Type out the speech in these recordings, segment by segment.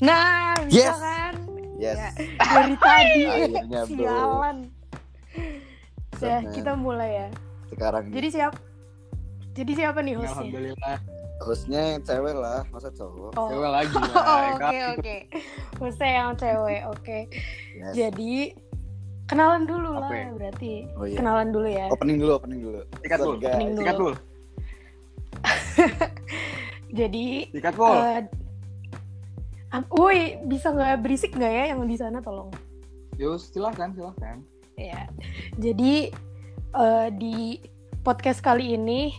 Nah, bisa Yes. kan? Yes. Ya, dari tadi. Akhirnya, bro. Sialan. Ya, kita mulai ya. Sekarang Jadi siapa? Jadi siapa nih hostnya? Alhamdulillah. hostnya yang cewek lah, masa cowok? Oh, Cewek lagi lah. Oh, ya oke kan? oke. Hostnya yang cewek, oke. Yes. Jadi kenalan dulu lah ya? berarti. Oh iya. Kenalan dulu ya. Opening dulu, opening dulu. Sikat dulu. guys. Opening dulu. Sikat dulu. Jadi Sikat dulu. eh am- woi, bisa nggak berisik nggak ya yang di sana tolong? Yus, silahkan, silahkan. Ya. Jadi eh, di podcast kali ini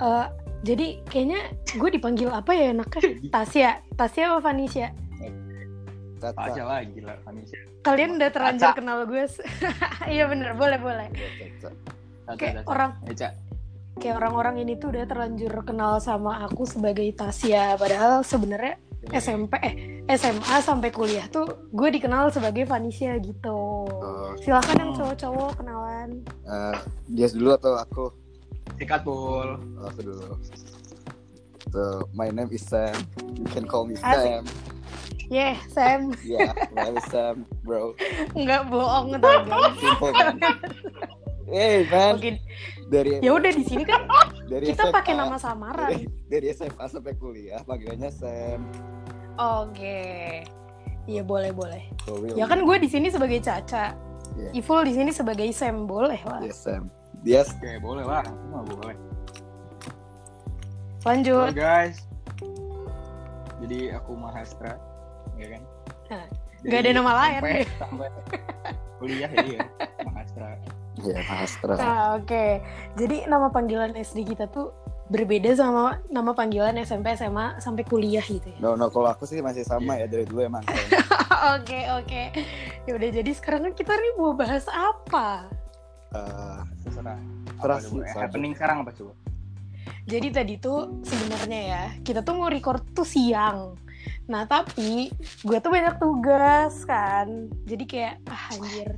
eh, jadi kayaknya gue dipanggil apa ya enaknya? Tasya, Tasya apa. Aja lagi lah, Vanessa. Kalian udah terlanjur Caca. kenal gue. Iya bener, boleh boleh. Kayak Caca. orang Eca. kayak orang-orang ini tuh udah terlanjur kenal sama aku sebagai Tasya padahal sebenarnya SMP eh SMA sampai kuliah tuh gue dikenal sebagai Vanisha gitu. Oh, Silakan yang Oh. cowok-cowok kenalan. eh, dia dulu atau aku? Sikat bul. Oh, aku dulu. So, my name is Sam. You can call me Asik. Sam. Yeah, Sam. Yeah, my name is Sam, bro. Nggak bohong tau guys. Simple man. Hey man, Oke, dari ya udah di sini kan dari kita SMA, pakai nama samaran. dari, dari SMA sampai kuliah panggilannya Sam. Oke. Iya boleh boleh. Real. Ya kan gue di sini sebagai Caca. Iya. Iful di sini sebagai Sam boleh lah. Yes, Sam. Yes. Oke, boleh lah. Itu mah boleh. Halo Lanjut. guys. Jadi aku Mahastra, ya kan? Nah, Jadi nggak ada nama lain. Sampai, sampai kuliah ya iya, Mahastra. Ya, Mahastra. Nah, oke. Jadi nama panggilan SD kita tuh berbeda sama nama panggilan SMP, SMA sampai kuliah gitu ya. No, no, kalau aku sih masih sama ya dari dulu emang. Oke, oke. Ya udah jadi sekarang kan kita nih mau bahas apa? Eh, Terserah. Coba? Eh, happening sekarang apa coba? Jadi tadi tuh sebenarnya ya, kita tuh mau record tuh siang. Nah, tapi gue tuh banyak tugas kan. Jadi kayak ah anjir.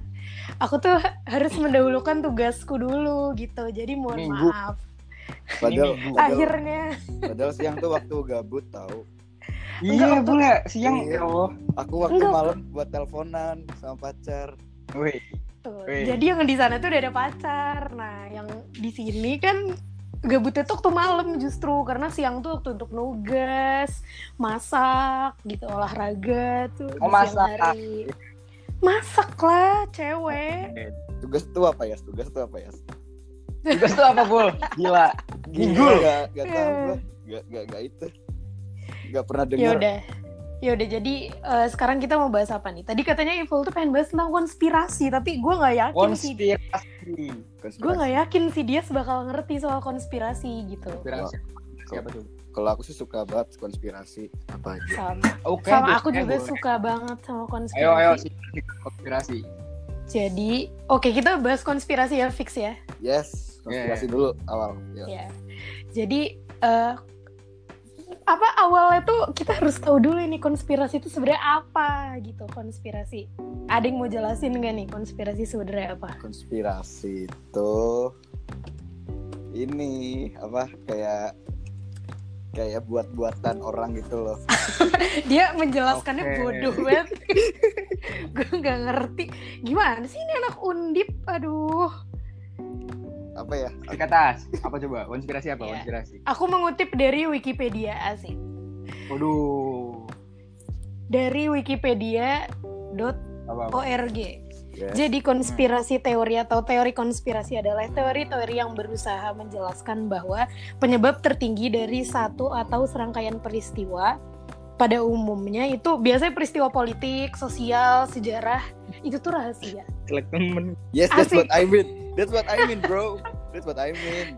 Aku tuh harus mendahulukan tugasku dulu gitu. Jadi mohon Minggu. maaf. padahal, padahal, Akhirnya padahal siang tuh waktu gabut tahu. Enggak, Iya, waktu- boleh. Siang Iya. ya Allah. Aku waktu Enggak. malam buat teleponan sama pacar. Wih, tuh. Wih. Jadi yang di sana tuh udah ada pacar. Nah, yang di sini kan gabutnya tuh waktu malam justru karena siang tuh waktu untuk nugas, masak gitu, olahraga tuh di Oh, siang masak. hari. Masak lah, cewek. Tugas tuh apa ya? Tugas tuh apa ya? tugas tuh apa, Bul? Gila. Minggu. Gak, gak tau gue. Gak, gak, gak itu. Gak pernah Ya dengar. udah. Ya udah jadi eh, sekarang kita mau bahas apa nih? Tadi katanya Evil tuh pengen bahas tentang konspirasi, tapi gue nggak yakin sih. Konspirasi. Gue nggak yakin sih dia bakal ngerti soal konspirasi gitu. Konspirasi. Siapa tuh? Kalau aku sih suka banget konspirasi apa aja. Sama, Oke. sama aku juga boleh. suka banget sama konspirasi. Ayo, ayo, sih. konspirasi. Jadi, oke kita bahas konspirasi ya fix ya. Yes, konspirasi Yeah. dulu awal. Ya. Ya. Jadi eh, apa awalnya tuh kita harus tahu dulu ini konspirasi itu sebenarnya apa gitu konspirasi. Ada yang mau jelasin nggak nih konspirasi sebenarnya apa? Konspirasi itu ini apa kayak kayak buat-buatan orang gitu loh. Dia menjelaskannya Oke. bodoh banget. Gue nggak ngerti. Gimana sih ini anak undip? Aduh. Apa ya? Sikat tas. Apa coba? Konspirasi apa? Konspirasi. Aku mengutip dari Wikipedia asik. Waduh. Dari wikipedia.org. Yes. Jadi konspirasi teori atau teori konspirasi adalah teori-teori yang berusaha menjelaskan bahwa penyebab tertinggi dari satu atau serangkaian peristiwa pada umumnya itu biasanya peristiwa politik, sosial, sejarah itu tuh rahasia. Selek temen. Yes, that's Asik. what I mean. That's what I mean, bro. That's what I mean.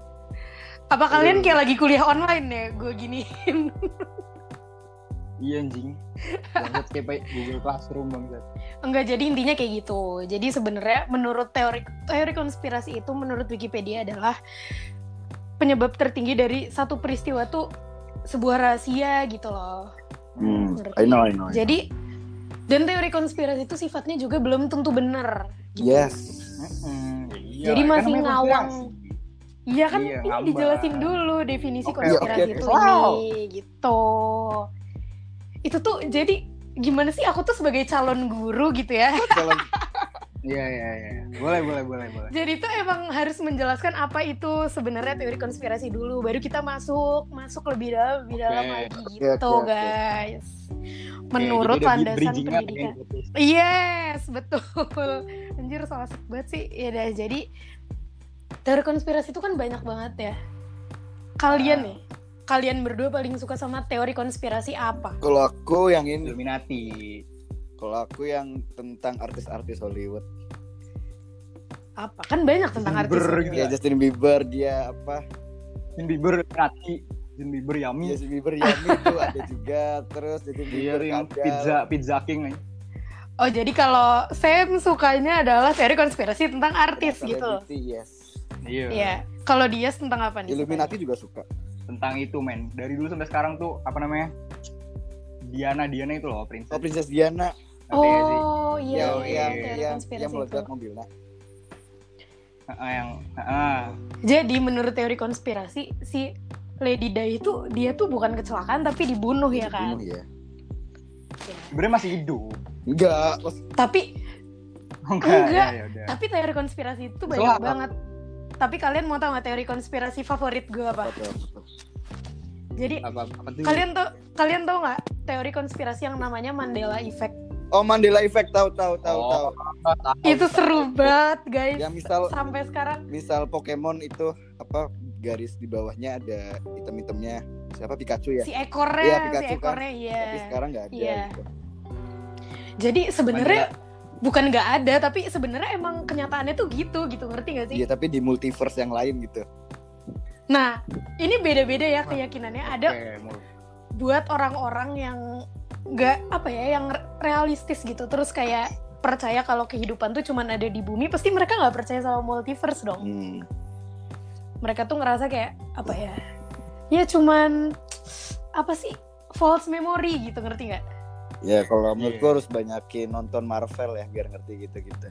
Apa kalian kayak lagi kuliah online ya? Gue giniin. Iya anjing. Bangsat kayak Google Classroom bangsat. Enggak, jadi intinya kayak gitu. Jadi sebenarnya menurut teori teori konspirasi itu menurut Wikipedia adalah penyebab tertinggi dari satu peristiwa tuh sebuah rahasia gitu loh. Hmm. I know, I know. I know. Jadi dan teori konspirasi itu sifatnya juga belum tentu benar. Gitu. yes. Mm-mm, iya, Jadi kan masih namanya ngawang. Iya kan Iya, ini ngambang. dijelasin dulu definisi Oke, konspirasi oke, itu oke. Wow. ini gitu. Itu tuh jadi gimana sih aku tuh sebagai calon guru gitu ya. Calon Iya iya iya. Boleh boleh boleh boleh. Jadi tuh emang harus menjelaskan apa itu sebenarnya teori konspirasi dulu, baru kita masuk masuk lebih dalam lebih dalam Oke, lagi oke, gitu oke. guys. Menurut udah landasan bridging-nya pendidikan. putus. Yes, betul. Anjir asik banget sih. Ya udah jadi teori konspirasi itu kan banyak banget ya. Kalian Ah. nih, kalian berdua paling suka sama teori konspirasi apa? Kalau aku yang ini, Illuminati. kalau aku yang tentang artis-artis Hollywood. Apa? Kan banyak tentang artis. Bieber, Hollywood. Ya Justin Bieber dia apa? Justin Bieber Illuminati. Justin Bieber Yummy. Justin Bieber Yami itu ada juga. Terus Justin Dia Bieber yang pizza pizza king aja. Oh, jadi kalau Sam sukanya adalah teori konspirasi tentang artis gitu loh. Celebrity, Yes. Iya. Iya. Kalau dia tentang apa nih? Illuminati juga suka. Tentang itu men. Dari dulu sampai sekarang tuh apa namanya? Diana Diana itu loh princess. Oh Princess Diana? Oh iya, yang Yo, iya, yang meledak mobilnya. Heeh, yang heeh. Jadi menurut teori konspirasi si Lady Di itu dia tuh bukan kecelakaan tapi dibunuh ya kan? Dibunuh, ya. Sebenarnya masih hidup. Enggak, Tapi enggak. Enggak. Ya, ya udah. tapi teori konspirasi itu banyak Selamat. banget. Tapi kalian mau tahu nggak teori konspirasi favorit gue apa? apa apa? Jadi Apa apa tuh? kalian tuh kalian tahu nggak teori konspirasi yang namanya Mandela Effect? Oh Mandela Effect tahu tahu tahu Oh, tahu. tahu. itu seru banget guys. Yang misal Sampai sekarang misal Pokemon itu apa garis di bawahnya ada item-itemnya siapa Pikachu ya? si ekornya, Iya, si Pikachu kan. ekornya iya. Tapi sekarang nggak ada. Iya. gitu. Jadi sebenarnya bukan nggak ada tapi sebenarnya emang kenyataannya tuh gitu gitu ngerti gak sih? Iya tapi di multiverse yang lain gitu. Nah ini beda-beda ya keyakinannya. Ada buat orang-orang yang nggak apa ya yang realistis gitu terus kayak percaya kalau kehidupan tuh cuman ada di bumi pasti mereka nggak percaya sama multiverse dong Hmm. mereka tuh ngerasa kayak apa ya ya cuman apa sih false memory gitu ngerti nggak Ya kalau menurutku Iya. harus banyakin nonton Marvel ya biar ngerti gitu-gitu.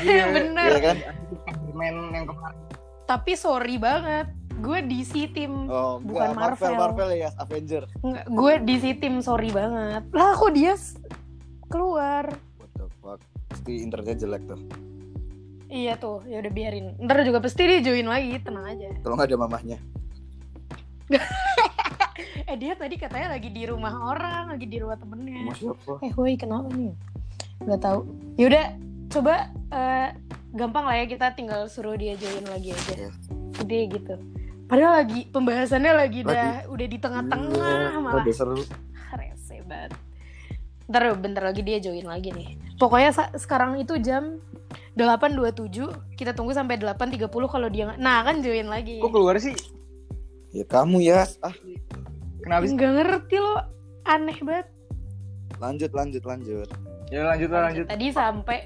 Iya, bener Iya kan? Spider-Man yang kemarin. tapi sorry banget gue DC tim Oh, Bukan enggak, Marvel, Marvel. Marvel ya, Avenger. Nggak, gue DC tim sorry banget lah kok dia keluar What the fuck? Pasti internetnya jelek tuh. iya tuh ya udah biarin ntar juga pasti dia join lagi tenang aja Kalau nggak ada mamahnya. eh dia tadi katanya lagi di rumah orang lagi di rumah temennya siapa? Eh, woi, kenapa nih? Gak tahu. Yaudah, coba eh, gampang lah ya kita tinggal suruh dia join lagi aja. Iya. Gede gitu. Padahal lagi pembahasannya lagi, Lagi. dah udah di tengah-tengah Iya, malah Udah seru. rese banget. Ntar bentar lagi dia join lagi nih. Pokoknya sekarang itu jam 8.27 Kita tunggu sampai 8.30 kalau dia nggak- Nah kan join lagi Kok keluar sih? Ya kamu ya. Ah, Kenapa sih? Nggak ngerti lo Aneh banget lanjut lanjut lanjut. Ya lanjut lah lanjut. Tadi sampai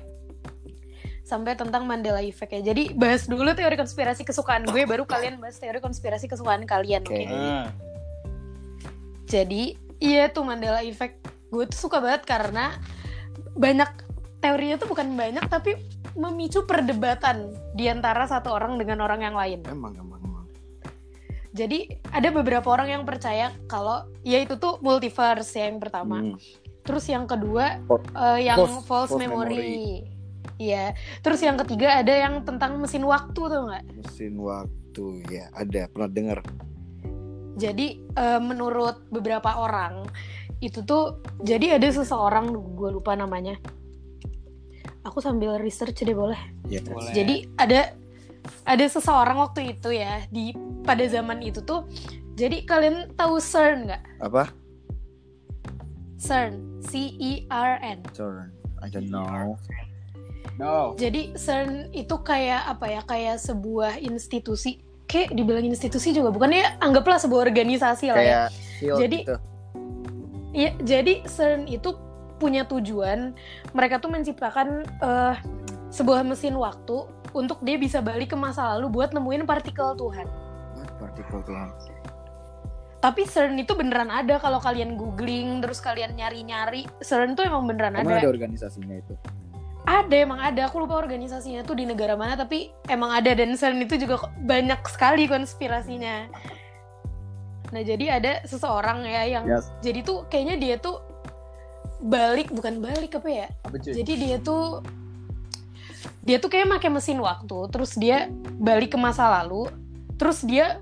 sampai tentang Mandela Effect ya. Jadi bahas dulu teori konspirasi kesukaan gue, baru kalian bahas teori konspirasi kesukaan kalian. Oke. Oke. Hmm. Jadi iya tuh Mandela Effect. Gue tuh suka banget karena banyak teorinya tuh bukan banyak tapi memicu perdebatan di antara satu orang dengan orang yang lain. Emang emang emang. Jadi ada beberapa orang yang percaya kalau ya itu tuh multiverse ya yang pertama. Hmm. Terus yang kedua Fal- eh, yang false- false, false memory. Iya. Terus yang ketiga ada yang tentang mesin waktu tuh nggak? Mesin waktu ya ada pernah dengar. Jadi eh, menurut beberapa orang itu tuh jadi ada seseorang gue lupa namanya. Aku sambil research deh boleh. Ya. Boleh. Jadi ada ada seseorang waktu itu ya di pada zaman itu tuh. Jadi kalian tahu CERN nggak? Apa? CERN, C E R N. Sorry, I don't know. No. Jadi CERN itu kayak apa ya? Kayak sebuah institusi. Kayak dibilang institusi juga bukan ya? Anggaplah sebuah organisasi lah ya. Jadi- gitu. Iya, jadi CERN itu punya tujuan mereka tuh menciptakan eh, sebuah mesin waktu untuk dia bisa balik ke masa lalu buat nemuin partikel Tuhan. Partikel Tuhan? Tapi CERN itu beneran ada kalau kalian googling terus kalian nyari-nyari CERN tuh emang beneran Emang ada. ada organisasinya itu? Ada emang ada. Aku lupa organisasinya tuh di negara mana tapi emang ada dan CERN itu juga banyak sekali konspirasinya. Nah jadi ada seseorang ya yang Yes. jadi tuh kayaknya dia tuh balik bukan balik apa ya Apa cuy? jadi dia tuh dia tuh kayak pakai mesin waktu terus dia balik ke masa lalu terus dia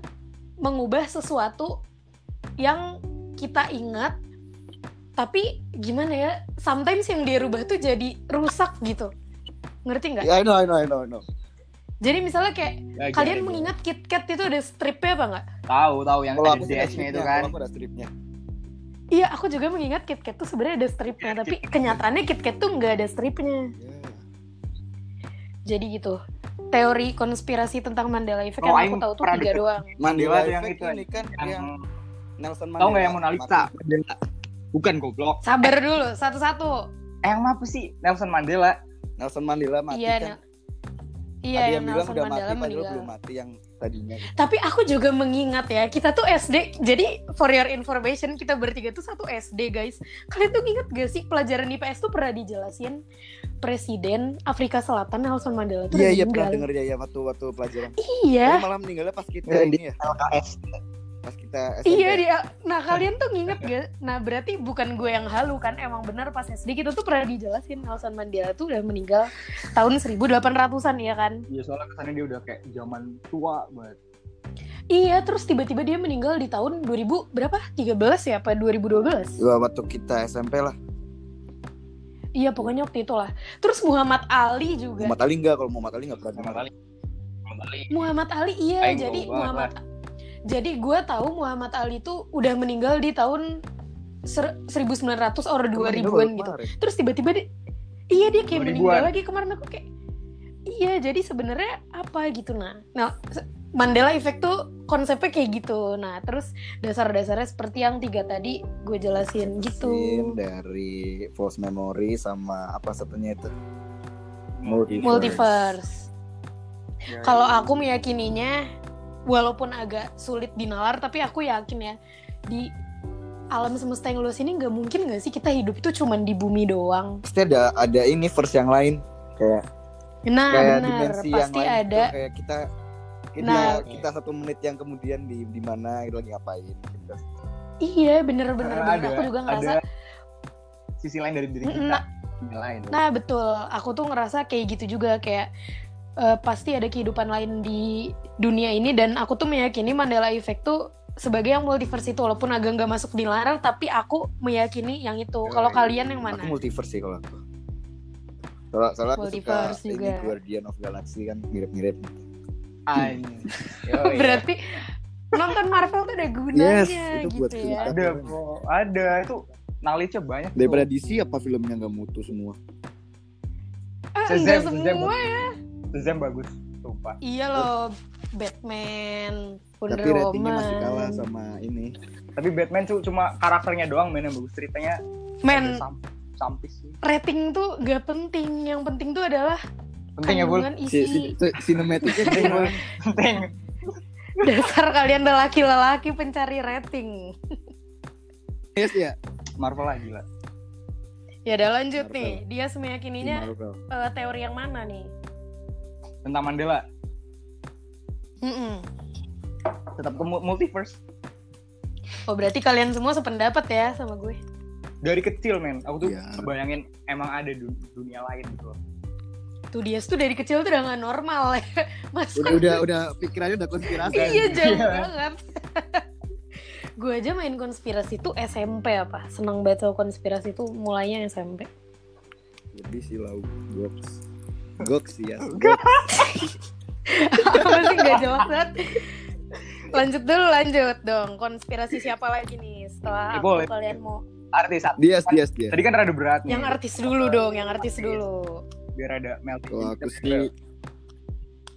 mengubah sesuatu yang kita ingat tapi gimana ya sometimes yang dia rubah tuh jadi rusak gitu ngerti nggak Ya, I know, I know, I know, I know. jadi misalnya kayak Ya, kalian gimana, mengingat KitKat itu ada stripnya apa nggak Tahu tahu yang Kalau ada DS-nya itu kan. kalau aku ada stripnya. iya aku juga mengingat KitKat tuh sebenarnya ada stripnya tapi kenyataannya KitKat tuh nggak ada stripnya Ya. Jadi gitu teori konspirasi tentang Mandela Effect Oh, yang aku tahu tuh tiga deket- doang Mandela tuh yang itu, ini kan Yang yang Nelson Mandela. tahu nggak yang Mona Lisa? Mandela. Bukan goblok. sabar dulu satu-satu Eh, yang apa sih Nelson Mandela? Nelson Mandela mati iya kan. Iya Ada yang yang bilang Nelson udah Mandela mati padahal meninggal belum mati yang tadinya. Tapi aku juga mengingat ya, kita tuh SD. Jadi for your information, kita bertiga tuh satu SD, guys. Kalian tuh ingat gak sih pelajaran di PS tuh pernah dijelasin Presiden Afrika Selatan Nelson Mandela tuh Iya iya pernah denger ya, ya waktu waktu pelajaran. Iya, Tapi malah meninggalnya pas kita Iya, ini ya, LKS. Pas kita SMP. iya dia. Nah kalian tuh nginget gak? Nah berarti bukan gue yang halu kan? Emang benar pas SD kita tuh pernah dijelasin Nelson Mandela tuh udah meninggal tahun 1800-an ya kan? Iya soalnya kesannya dia udah kayak zaman tua banget. Iya, terus tiba-tiba dia meninggal di tahun 2000 berapa? 13 ya apa 2012? Wah, waktu kita SMP lah. Iya pokoknya waktu itu lah. Terus Muhammad Ali juga. Muhammad Ali enggak kalau Muhammad Ali enggak pernah Muhammad. Ali. Muhammad Ali. Muhammad Ali iya Aing jadi lupa, Muhammad jadi gue tahu Muhammad Ali tuh udah meninggal di tahun ser- 1900 or 2000-an gitu. Kemarin. Terus tiba-tiba dia iya dia kayak 2000-an. meninggal lagi kemarin aku kayak iya jadi sebenarnya apa gitu nah. Nah Mandela Effect tuh konsepnya kayak gitu. Nah terus dasar-dasarnya seperti yang tiga tadi gue jelasin gitu. dari false memory sama apa satunya itu Multiverse. Ya, Kalau aku meyakininya, walaupun agak sulit dinalar, tapi aku yakin ya di alam semesta yang luas ini nggak mungkin nggak sih kita hidup tuh cuman di bumi doang. pasti ada ada ini verse yang lain kayak Nah kayak benar, dimensi yang pasti lain gitu, ada. kayak kita kita Nah. kita satu menit yang kemudian di di mana gitu lagi ngapain gitu. Iya bener-bener Karena banget. ada, Aku juga ngerasa. ada sisi lain dari diri kita. Nah, lain. nah betul. Aku tuh ngerasa kayak gitu juga kayak eh, pasti ada kehidupan lain di dunia ini dan aku tuh meyakini Mandela Effect tuh sebagai yang multiverse itu walaupun agak nggak masuk dilarang tapi aku meyakini yang itu. Kalau Yoi. kalian yang mana? Aku multiverse sih kalau aku. Soalnya, soalnya aku suka Multiverse ini juga. Guardian of Galaxy kan mirip-mirip. Berarti nonton Marvel tuh ada gunanya Yes, itu buat gitu ya. kita. ada, bro. ada itu knowledge-nya banyak. Daripada tuh. DC apa filmnya nggak mutu semua. Ah, Shazam, semua Shazam bagus. Sumpah. Iya loh, Batman, Wonder Tapi ratingnya masih Woman. kalah sama ini. Tapi Batman tuh cuma karakternya doang main yang bagus ceritanya Men, sam- sampis sih. rating tuh gak penting. Yang penting tuh adalah Penting ya, Bul. isi. si, si- sinematiknya Penting. Penting. Dasar kalian lelaki-lelaki pencari rating. Yes ya. Marvel lah gila. Ya udah lanjut Marvel. nih. Dia Di semeyakininya eh, teori yang mana nih? Tentang Mandela. Mm-mm. Tetap ke mu- multiverse. Oh berarti kalian semua sependapat ya sama gue. Dari kecil, men. Aku tuh Iya. bayangin emang ada dun- dunia lain gitu loh. Tuh dia tuh dari kecil tuh udah gak normal ya. Mas Udah udah udah pikirannya udah konspirasi. iya jauh Iya. banget. gue aja main konspirasi tuh SMP apa? Seneng banget konspirasi tuh mulainya SMP. Lebih sih lau Gox. Gox sih ya. Apa sih gak jelas banget? Lanjut dulu, lanjut dong. Konspirasi siapa lagi nih setelah Ya, aku boleh. kalian mau? Artis, artis. Dias Dias dia. Tadi kan rada berat nih. Yang artis dulu dong, yang artis dulu. Biar ada melting. Kalau aku sih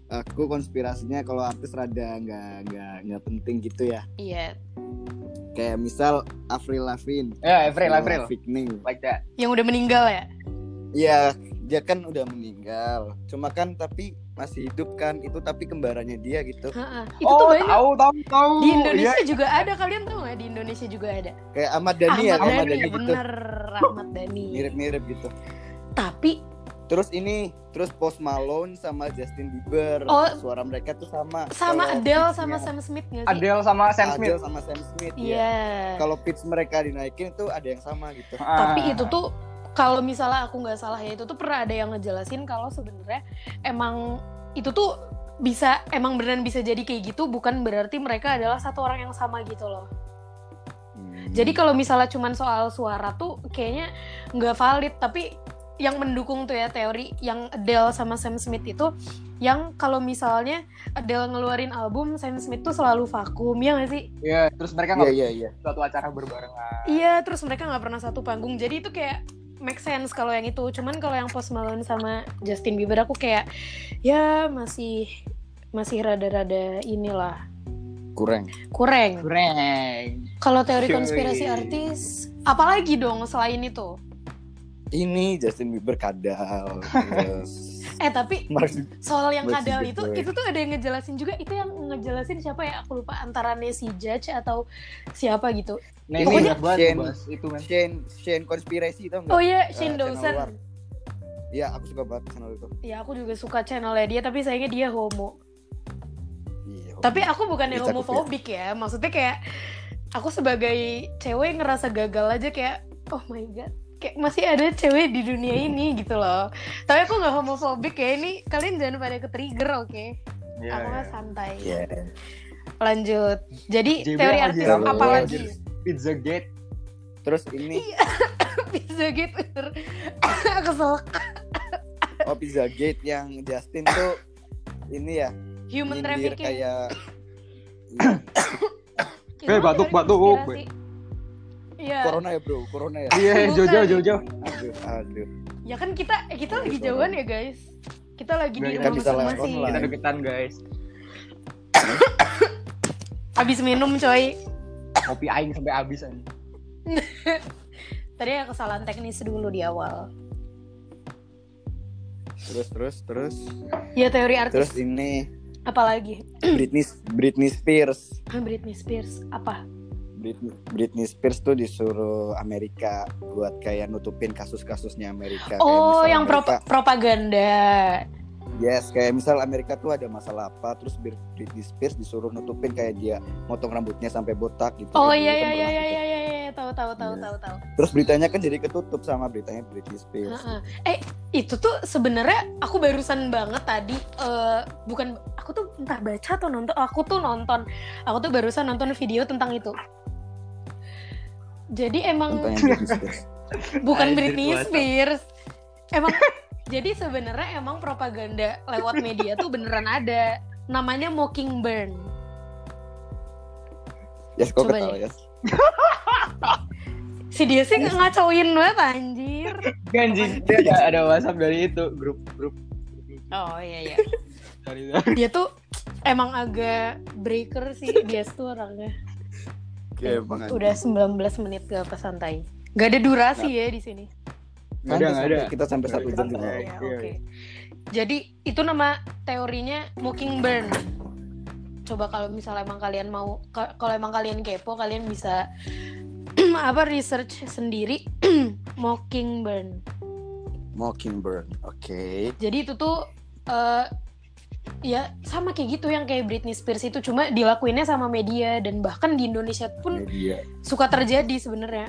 aku konspirasinya kalau artis rada nggak nggak nggak penting gitu ya. Iya, Kayak misal Avril Lavigne. Ya, Avril, Avril. Lavigne. Like that. yang udah meninggal ya. Iya, dia kan udah meninggal. Cuma kan tapi masih hidup kan itu tapi kembarannya dia gitu. Ha-ha. Itu tuh oh, banyak. tahu, tahu, tahu. Di Indonesia Iya. juga ada, kalian tahu nggak? Di Indonesia juga ada. Kayak Ahmad Dhani ya, Ahmad Ahmad Dhani, Dhani gitu. bener Ahmad Dhani. Mirip-mirip gitu. Tapi Terus ini, terus Post Malone sama Justin Bieber. Oh. Suara mereka tuh sama. Sama Adele sama Sam Smith nggak sih? Adele sama Sam Smith. Adele sama Sam Smith. ya. Iya. Kalau pitch mereka dinaikin tuh ada yang sama gitu. Tapi Ah. itu tuh kalau misalnya aku nggak salah ya itu tuh pernah ada yang ngejelasin kalau sebenarnya emang itu tuh bisa emang beneran bisa jadi kayak gitu bukan berarti mereka adalah satu orang yang sama gitu loh. Hmm. Jadi kalau misalnya cuman soal suara tuh kayaknya nggak valid tapi yang mendukung tuh ya teori yang Adele sama Sam Smith itu yang kalau misalnya Adele ngeluarin album Sam Smith tuh selalu vakum ya nggak sih? Iya, terus mereka Iya nggak iya iya. suatu acara berbarengan. Iya, terus mereka nggak pernah satu panggung. Jadi itu kayak make sense kalau yang itu. Cuman kalau yang Post Malone sama Justin Bieber aku kayak ya masih masih rada-rada inilah Kurang. kurang. Kurang. Kalau teori konspirasi artis, apalagi dong selain itu? Ini Justin Bieber kadal. Terus Eh tapi soal yang kadal itu, ya. itu tuh ada yang ngejelasin juga. Itu yang ngejelasin siapa ya? Aku lupa antara si Judge atau siapa gitu. Nah, ini Pokoknya- Shane- itu men. Shane Shane konspirasi tau nggak? Oh iya, Eh, Shane channel Dawson. Iya, aku suka banget channel itu. Ya aku juga suka channelnya dia, tapi sayangnya dia homo. Iya. Tapi aku bukan yang homofobik ya. Maksudnya kayak aku sebagai cewek ngerasa gagal aja kayak oh my god. Kayak masih ada cewek di dunia ini gitu loh. Tapi aku nggak homofobik ya. Ini kalian jangan pada ke trigger oke? Iya, aku mah iya. santai. Iya. Lanjut. Jadi JB teori artis apa banget, lagi? Pizza Gate. Terus ini Bisa gitu. Kesel. oh Pizza Gate yang Justin tuh ini ya Human trafficking. kayak Iya, Eh, mah Iya. corona ya bro, corona ya. Iya, Bukan. Jojo, Jojo. Aduh, aduh. Ya kan kita eh, kita lagi Corona. jauhan ya guys. Kita lagi di Nggak, rumah kita bisa lewat masing-masing. Kita deketan guys. Habis minum coy. Kopi aing sampai habis anjing. Tadi ada kesalahan teknis dulu di awal. Terus terus terus Ya teori terus artis ini apalagi Britney Britney Spears. Britney Spears apa? Britney, Britney Spears tuh disuruh Amerika buat kayak nutupin kasus-kasusnya Amerika. Oh, yang pro- Amerika- propaganda. Yes, kayak misal Amerika tuh ada masalah apa, terus Brit- Britney Spears disuruh nutupin kayak dia motong rambutnya sampai botak gitu. Oh iya dulu iya kan iya iya gitu. iya iya tahu tahu tahu Iya. tahu tahu. Terus beritanya kan jadi ketutup sama beritanya Britney Spears. Heeh. Eh itu tuh sebenarnya aku barusan banget tadi eh, bukan aku tuh entah baca atau nonton aku tuh nonton aku tuh barusan nonton video tentang itu. Jadi emang bukan Britney. Spears. Emang jadi sebenarnya emang propaganda lewat media tuh beneran ada. Namanya Mockingbird. Yes, kok ketawa yes. Si dia sih ngacauin banget anjir. Anjing, dia ada, ada WhatsApp dari itu, grup grup Oh iya iya. dari Dia tuh emang agak breaker sih dia tuh orangnya. Oke, Bang Andi. Udah 19 menit gak apa santai. Gak ada durasi ya di sini. Nggak ada, nggak ada. Kita sampai satu jam juga. Ya, iya, Oke. Jadi itu nama teorinya Mockingbird. Coba kalau misalnya emang kalian mau, ka- kalau emang kalian kepo, kalian bisa apa research sendiri Mockingbird. Mockingbird. Oke. Jadi itu tuh eh, ya sama kayak gitu yang kayak Britney Spears itu cuma dilakuinnya sama media dan bahkan di Indonesia pun Media. suka terjadi sebenarnya.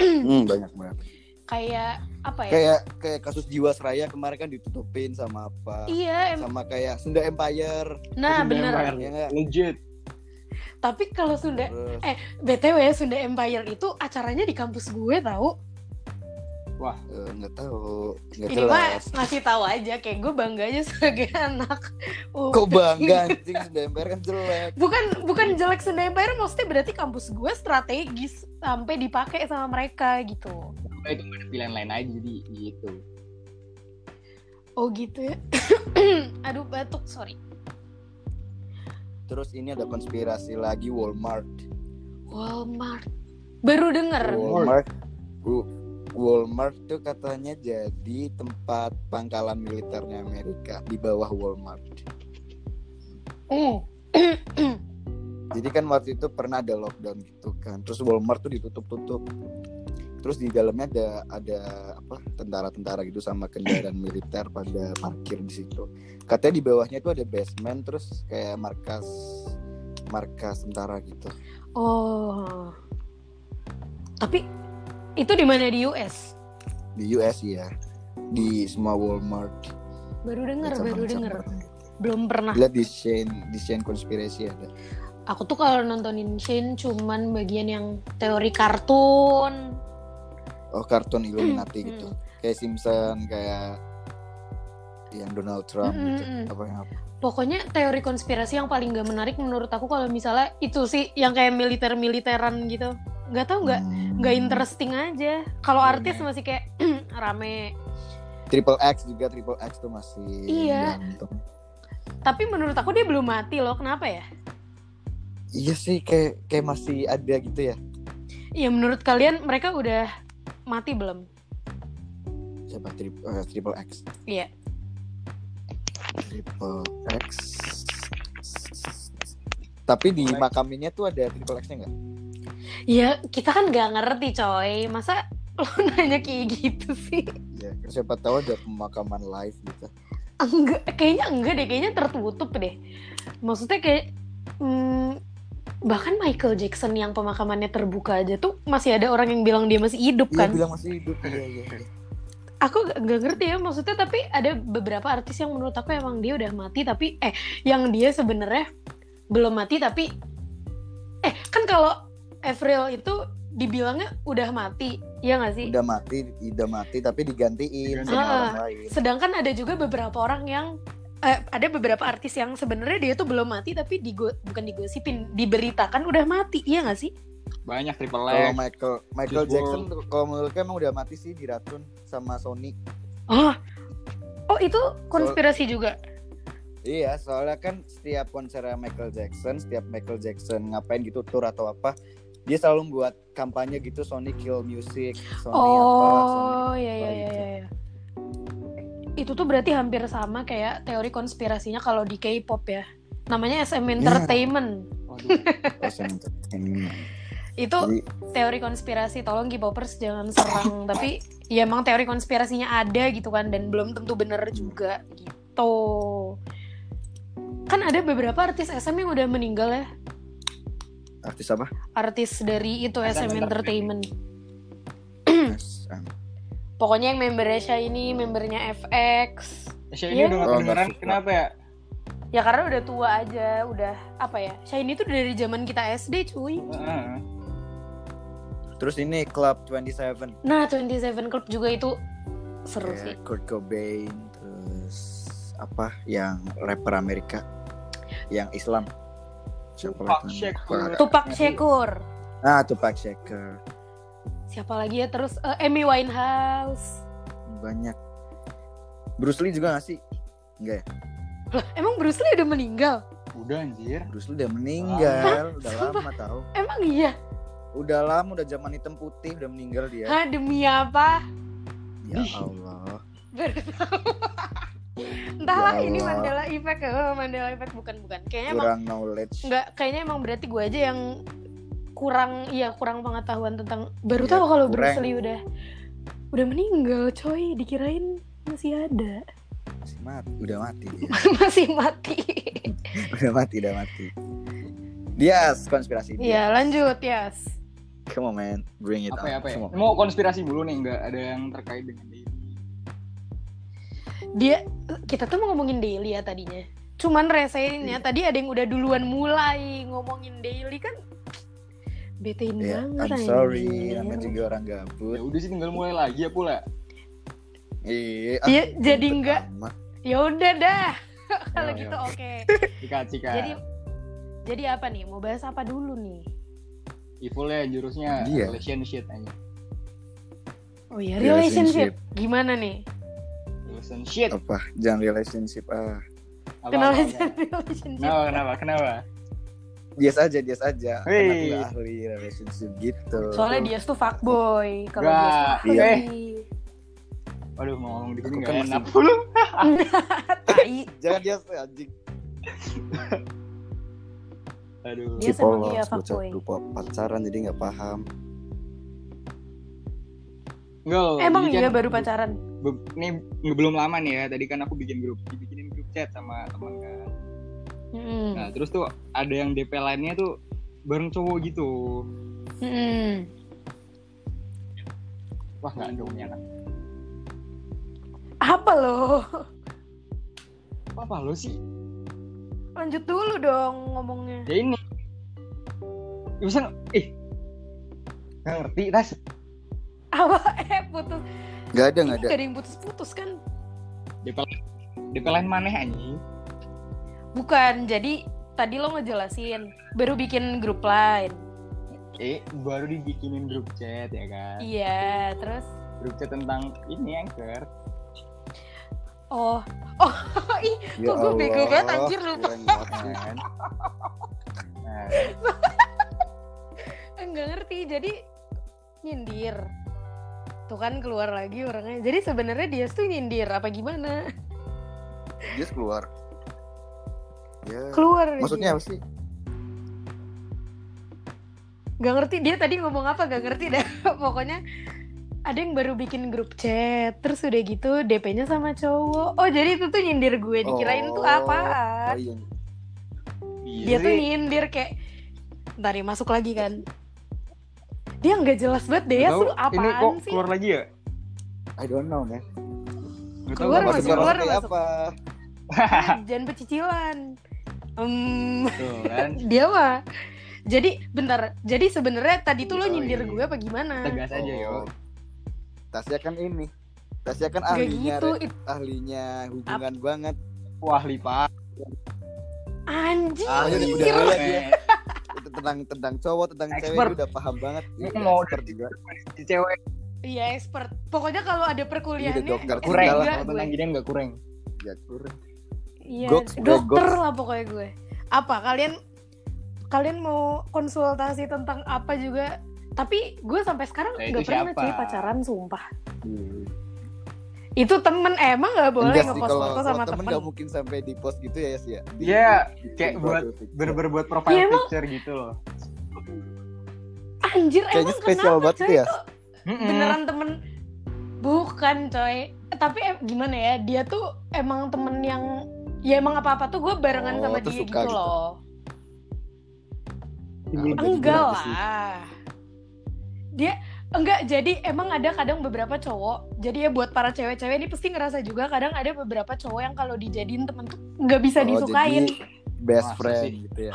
Hmm, banyak banget. Kayak apa ya? Kayak kayak kasus Jiwasraya kemarin kan ditutupin sama apa? Iya, em- Sama kayak Sunda Empire. nah Sunda bener. Empire. Ya legit. Tapi kalau Sunda Terus, eh BTW Sunda Empire itu acaranya di kampus gue tahu. Eh, nggak tahu, nggak Ini mah ngasih tahu aja kayak gue bangga aja sebagai anak. UP. Kok bangga anjing Sunda Empire kan jelek. Bukan bukan jelek Sunda Empire maksudnya berarti kampus gue strategis sampai dipakai sama mereka gitu. Nah, itu nggak ada pilihan lain aja jadi gitu. Oh gitu ya. Aduh batuk, sorry. Terus ini ada konspirasi lagi Walmart. Walmart. Baru denger. Walmart. Bu- Walmart tuh katanya jadi tempat pangkalan militernya Amerika di bawah Walmart. Hmm. Jadi kan waktu itu pernah ada lockdown gitu kan. Terus Walmart tuh ditutup-tutup. terus di dalamnya ada ada apa tentara-tentara gitu sama kendaraan militer pada parkir di situ katanya di bawahnya itu ada basement terus kayak markas markas tentara gitu Oh. Tapi itu di mana di US? di US ya di semua Walmart Baru dengar, baru dengar. Belum pernah. lihat di Shane di Shane konspirasi ada Aku tuh kalau nontonin Shane cuman bagian yang teori kartun. oh kartun Illuminati Hmm. gitu kayak Simpson kayak yang Donald Trump Mm, gitu apa yang apa Pokoknya teori konspirasi yang paling gak menarik menurut aku kalau misalnya itu sih yang kayak militer-militeran gitu. Nggak tahu nggak Hmm. nggak interesting aja. Kalau Iya, artis iya. masih kayak rame. Triple X juga Triple X tuh masih Iya. gantung. Tapi menurut aku dia belum mati loh. Kenapa ya? Iya sih kayak kayak masih ada gitu ya. Ya menurut kalian mereka udah mati belum? Siapa Tri- eh, Triple X? Iya. Triple X. Tapi di makaminnya tuh ada Triple X-nya nggak? Ya kita kan nggak ngerti coy. Masa lo nanya kayak gitu sih? Ya, siapa tahu ada pemakaman live gitu. Enggak, kayaknya enggak deh, kayaknya tertutup deh. Maksudnya kayak hmm, bahkan Michael Jackson yang pemakamannya terbuka aja tuh masih ada orang yang bilang dia masih hidup Iya kan. bilang masih hidup. Iya iya. iya. Aku nggak ngerti ya maksudnya tapi ada beberapa artis yang menurut aku emang dia udah mati tapi eh yang dia sebenarnya belum mati tapi eh kan kalau Avril itu dibilangnya udah mati, ya nggak sih? Udah mati, udah mati tapi digantiin sama Ah, orang lain. Sedangkan ada juga beberapa orang yang eh, ada beberapa artis yang sebenarnya dia tuh belum mati tapi digo, bukan digosipin, diberitakan udah mati, iya nggak sih? Banyak triple Kalau X. Michael Michael Pitbull. Jackson kalau menurutku emang udah mati sih diracun sama Sony. Oh, oh itu konspirasi juga. Iya, soalnya kan setiap konser Michael Jackson, setiap Michael Jackson ngapain gitu tour atau apa, dia selalu buat kampanye gitu Sony Kill Music, Sony apa, Sony Oh, iya iya apa iya gitu. iya. Itu tuh berarti hampir sama kayak teori konspirasinya kalau di K-pop ya. Namanya SM Entertainment. Waduh. Oh, Entertainment. Itu Jadi, teori konspirasi tolong K-popers jangan serang tapi ya emang teori konspirasinya ada gitu kan dan belum tentu bener juga gitu kan ada beberapa artis SM yang udah meninggal ya artis apa? artis dari itu SM, SM Entertainment SM. pokoknya yang membernya Shiny membernya FX Asia Iya. ini udah gak Oh, kedengeran kenapa ya? ya karena udah tua aja udah apa ya Shiny itu dari zaman kita SD cuy Heeh. Terus ini Club 27 nah 27 Club juga itu seru sih kayak Kurt Cobain, terus apa yang rapper Amerika yang Islam. Siapa Tupac lagi? Ah, Tupac Shakur. siapa lagi ya terus eh, Amy Winehouse Banyak. Bruce Lee juga gak sih? Enggak ya? Lah, emang Bruce Lee udah meninggal Udah anjir. Bruce Lee udah meninggal, udah Sumpah. lama tahu. emang iya Udah lama, udah zaman hitam putih, udah meninggal dia. Hah demi apa Ya. Allah. Baru tahu. Entahlah Ya ini. Mandela Effect oh, Mandela Effect bukan bukan. Kayaknya emang Kurang knowledge. enggak kayaknya emang berarti gue aja yang kurang iya kurang pengetahuan tentang baru Iya, tahu kalau. Bruce Lee udah udah meninggal coy dikirain masih ada Masih mati, udah mati dia. masih mati udah mati, udah mati. Dia konspirasi dia. Iya lanjut Yas Come on man, bring it Apa on. ya apa ya? Mau konspirasi dulu nih nggak ada yang terkait dengan dia. Dia kita tuh mau ngomongin daily ya tadinya cuman resenya Iya. tadi ada yang udah duluan mulai ngomongin daily kan betein Ya, banget I'm sorry, namanya juga orang Ya gabut. udah sih tinggal mulai lagi ya pula. Iya, Iya, jadi ribet nggak- amat. ya udah dah kalau Ya, gitu ya. oke sikat. jadi jadi apa nih mau bahas apa dulu nih Evil ya jurusnya Iya. relationship aja. oh ya Relationship. relationship gimana nih Relationship. Apa? Jangan relationship ah. Apa, kenapa apa, apa? relationship Kenapa kenapa kenapa? Bias aja, bias aja. Kan aku Wih. nggak ahli relationship gitu. soalnya dia tuh fuckboy kalau dia tuh Iya. Waduh mau ngomong di sini kan enak. tai Jangan dia anjing. Aduh. Dia iya, bocah fuckboy. lupa pacaran jadi nggak paham. Enggak. Emang jadi iya kan baru pacaran? Ini belum lama nih ya. Tadi kan aku bikin grup, dibikinin grup chat sama teman kan. Mm-mm. Nah, terus tuh ada yang DP lainnya tuh bareng cowok gitu. Mm-mm. Wah, nggak cowoknya kan. Apa loh? Apa lo sih? Lanjut dulu dong ngomongnya. Ya ini. Ya, bisa eh nggak ngerti tas Apa? Eh putus. Nggak ada, nggak ada. gak ada yang putus-putus kan? DP DP lain mana anjing? Bukan, jadi tadi lo ngejelasin baru bikin grup lain. Eh, baru dibikinin grup chat ya kan? Iya, terus Grup chat tentang ini anchor. oh oh ih Ya kok gue bego banget anjir lupa. Kan? Nah, Enggak ngerti. Jadi nyindir. Tuh kan keluar lagi orangnya. Jadi sebenarnya dia tuh nyindir apa gimana? Dia keluar. Ya. Keluar. Maksudnya dia. apa sih? Gak ngerti dia tadi ngomong apa gak ngerti dah. Pokoknya ada yang baru bikin grup chat terus udah gitu DP-nya sama cowok. Oh jadi itu tuh nyindir gue dikirain tuh Oh, apaan? Oh, iya. iya dia tuh nyindir kayak ntar ya masuk lagi kan dia nggak jelas banget deh ya tahu, tuh apaan ini kok sih keluar lagi ya? I don't know, man. Tahu Keluar, apa masuk keluar, masuk. apa? jangan pecicilan kan, dia mah jadi bentar jadi sebenarnya tadi tuh lo Oh, nyindir iya. gue apa gimana tegas aja yo. Oh. Tasya kan ini. Tasya kan Gak ahlinya gitu re- ahlinya hubungan banget. Wah, lipat. anjing Ah, udah, tentang tentang cowok, tentang cewek Expert. dia udah paham banget. Udah mau expert juga. Si cewek iya expert pokoknya kalau ada Ini perkuliahannya udah dokter S3 kurang. Enggak Kalau tentang ginian nggak kurang. Ya, kurang. Iya, gue, dokter goks. lah pokoknya gue. Apa kalian kalian mau konsultasi tentang apa juga? Tapi gue sampai sekarang nggak pernah cuy pacaran sumpah. Hmm. Itu temen emang nggak boleh ngepost foto sama temen temen. nggak mungkin sampai di post gitu ya sih ya. Iya, di- kayak di- buat Bener-bener buat profile Iya, emang- picture gitu loh. Anjir Kayaknya emang spesial kenapa banget coy? tuh ya. Beneran temen bukan coy. Tapi em- gimana ya? Dia tuh emang temen yang ya emang apa-apa tuh gue barengan Oh, sama dia gitu gitu. loh. Nah, Enggak lah. Dia enggak jadi emang ada kadang beberapa cowok. Jadi ya buat para cewek-cewek ini pasti ngerasa juga kadang ada beberapa cowok yang kalau dijadiin temen tuh nggak bisa Oh, disukain. jadi best Masa friend sih? gitu ya.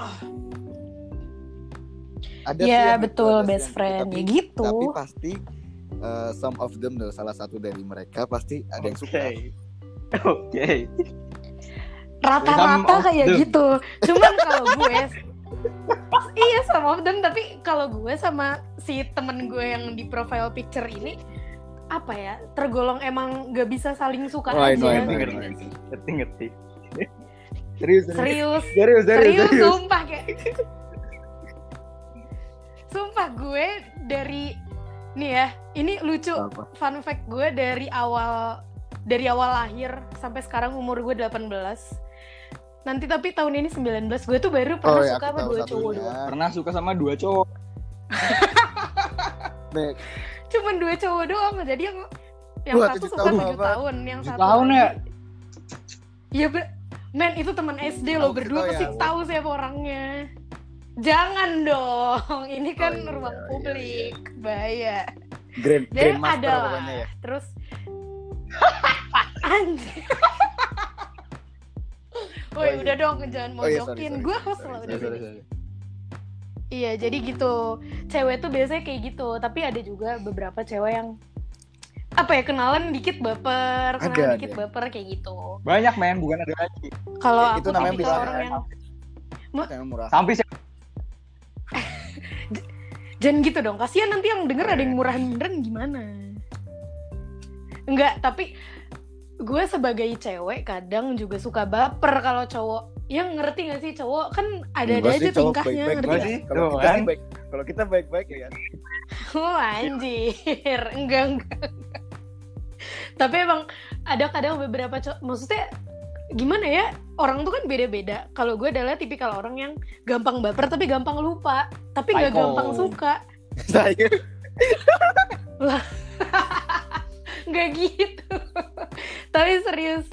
Ada Iya, sih yang gitu, betul, ada best yang friend. Tapi, Ya gitu. Tapi pasti uh, some of them salah satu dari mereka pasti ada yang suka. Oke. Oke. Rata-rata kayak them. gitu. Cuman kalau gue Iya sama of them tapi kalau gue sama si temen gue yang di profile picture ini apa ya tergolong emang nggak bisa saling suka Oh, aja ngerti, ngerti. I know. Ngerti, ngerti. Serius, serius. serius Serius, serius, serius serius. sumpah kayak sumpah gue dari nih ya ini lucu Apa? fun fact gue dari awal dari awal lahir sampai sekarang umur gue 18 nanti tapi tahun ini 19 gue tuh baru pernah Oh, ya, suka sama dua cowok doang Pernah suka sama dua cowok. Cuman dua cowok doang jadi yang yang Wah, satu suka tujuh apa? tahun yang satu tahun ya? iya ber- men itu teman SD lo berdua pasti ya. tahu siapa orangnya jangan dong ini kan Oh, iya, ruang iya, publik bahaya Grand, jadi Grandmaster ada lah ya. terus anjir Oh, Woi iya. udah dong jangan Oh, iya, sorry, gue host sorry, loh Sorry, sorry. Iya jadi gitu cewek tuh biasanya kayak gitu tapi ada juga beberapa cewek yang apa ya kenalan dikit baper kenalan Ada, dikit ada. baper kayak gitu Banyak men, bukan ada lagi. kalau Ya, aku itu namanya bilang orang yang Yang murah. Sampai sih. jangan gitu dong kasihan nanti yang denger ada yang murahan beneran gimana enggak tapi gue sebagai cewek kadang juga suka baper kalau cowok yang ngerti gak sih cowok kan ada ada aja tingkahnya ngerti gak? Kalau kita kan? baik, kalau kita baik-baik ya kan. Oh anjir, enggak enggak. Tapi emang ada kadang beberapa cowok, maksudnya gimana ya? Orang tuh kan beda-beda. Kalau gue adalah tipikal orang yang gampang baper tapi gampang lupa, tapi nggak Psycho. gampang suka. Saya nggak gitu tapi serius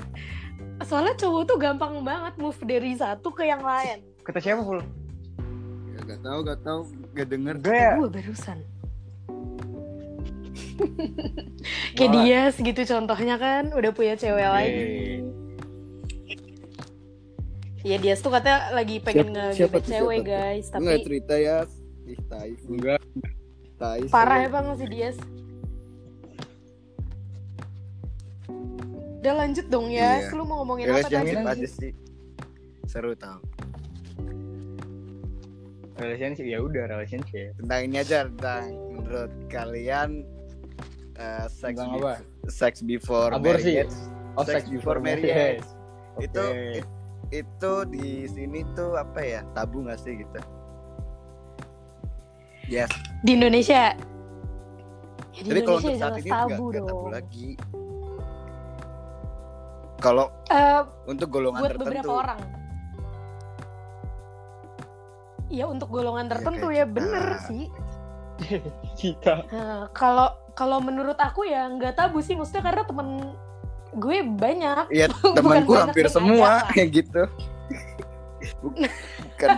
soalnya cowok tuh gampang banget move dari satu ke yang lain Kata siapa, Ful? Ya, gak tahu, gak tahu, gak denger. Gue ya. gue barusan kayak dia segitu contohnya kan udah punya cewek lagi ya dia tuh katanya lagi pengen Siapa- ngegebet siapa cewek siapa guys tapi nggak cerita ya? Ih, tai. Enggak. Tai. parah ya sih. bang si Dias udah lanjut dong ya Iya. lu mau ngomongin apa Relationship tadi aja sih. Seru tau. Relationship ya udah relationship. Tentang ini aja tentang menurut kalian eh, sex, Tentang be- apa? sex before Aborsi. marriage. Oh, sex, before marriage. Oke. Itu it- itu di sini tuh apa ya? Tabu gak sih gitu? Yes. di Indonesia ya, di Tapi kalau Indonesia untuk saat ini tabu nggak nggak tabu lagi. Kalau Eh, untuk golongan buat tertentu, beberapa orang Iya untuk golongan Iya, tertentu ya kita. bener sih. Kita. Nah, Kalau kalau menurut aku ya nggak tabu sih, maksudnya karena temen gue banyak. Iya temanku hampir semua kayak gitu. Bukan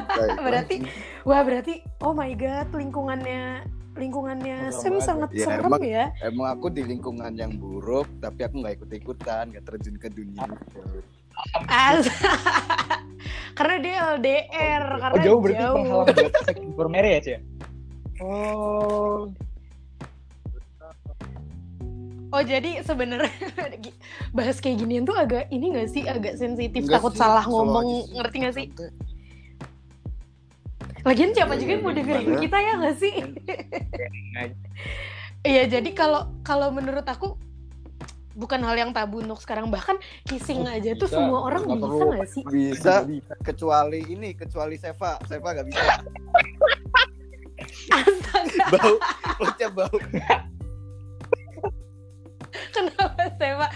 Berarti-. Wah berarti oh my god lingkungannya lingkungannya Sam sangat Ya, serem emang- ya. emang aku di lingkungan yang buruk, tapi aku nggak ikut ikutan, nggak terjun ke dunia. itu. As karena dia LDR, karena Oh jauh berarti jauh. penghalang buat marriage ya? Oh. Oh jadi sebenarnya bahas kayak ginian tuh agak ini gak sih agak sensitif Enggak takut sih, salah ngomong ngerti gak sih? Santai. Lagian siapa Iya, juga yang iya, mau dengerin gimana? kita ya gak sih? Iya jadi kalau kalau menurut aku bukan hal yang tabu untuk sekarang bahkan kissing Oh, aja tuh bisa. semua orang Nggak bisa perlu. gak sih? Bisa kecuali ini, kecuali Seva. Seva nggak bisa. Astaga Bau, perutnya bau. kenapa Seva?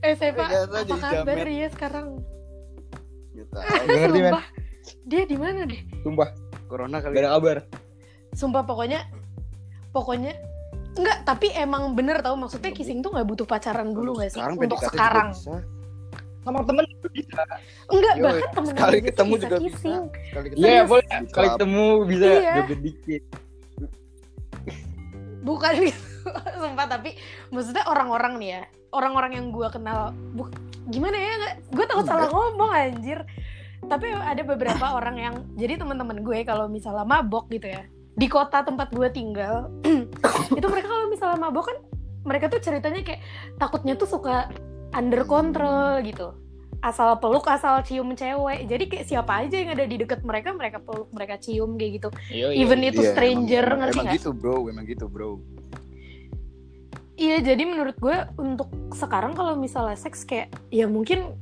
Eh Seva Biasa apa jadi kabar jamet. ya sekarang? Gak ngerti men. Sumpah dia di mana deh? Sumpah. Corona Gak kali. ada kabar. Sumpah pokoknya pokoknya enggak tapi emang bener tau maksudnya kissing tuh nggak butuh pacaran dulu gak sih Sekarang untuk sekarang. Sama temen bisa. enggak Yoi, bahkan temen sekali ketemu juga bisa. kissing Sekali ketemu Iya boleh. Kali club. ketemu bisa Iya. dikit. bukan gitu sumpah tapi maksudnya orang-orang nih ya orang-orang yang gue kenal bu- gimana ya gue takut salah ngomong anjir tapi ada beberapa orang yang jadi teman-teman gue kalau misalnya mabok gitu ya di kota tempat gue tinggal itu mereka kalau misalnya mabok kan mereka tuh ceritanya kayak takutnya tuh suka under control gitu. Asal peluk asal cium cewek. Jadi kayak siapa aja yang ada di deket mereka mereka peluk mereka cium kayak gitu. Iya even itu Iya, stranger emang, ngerti emang nggak? gitu bro, emang gitu bro. Iya, jadi menurut gue untuk sekarang kalau misalnya seks kayak ya mungkin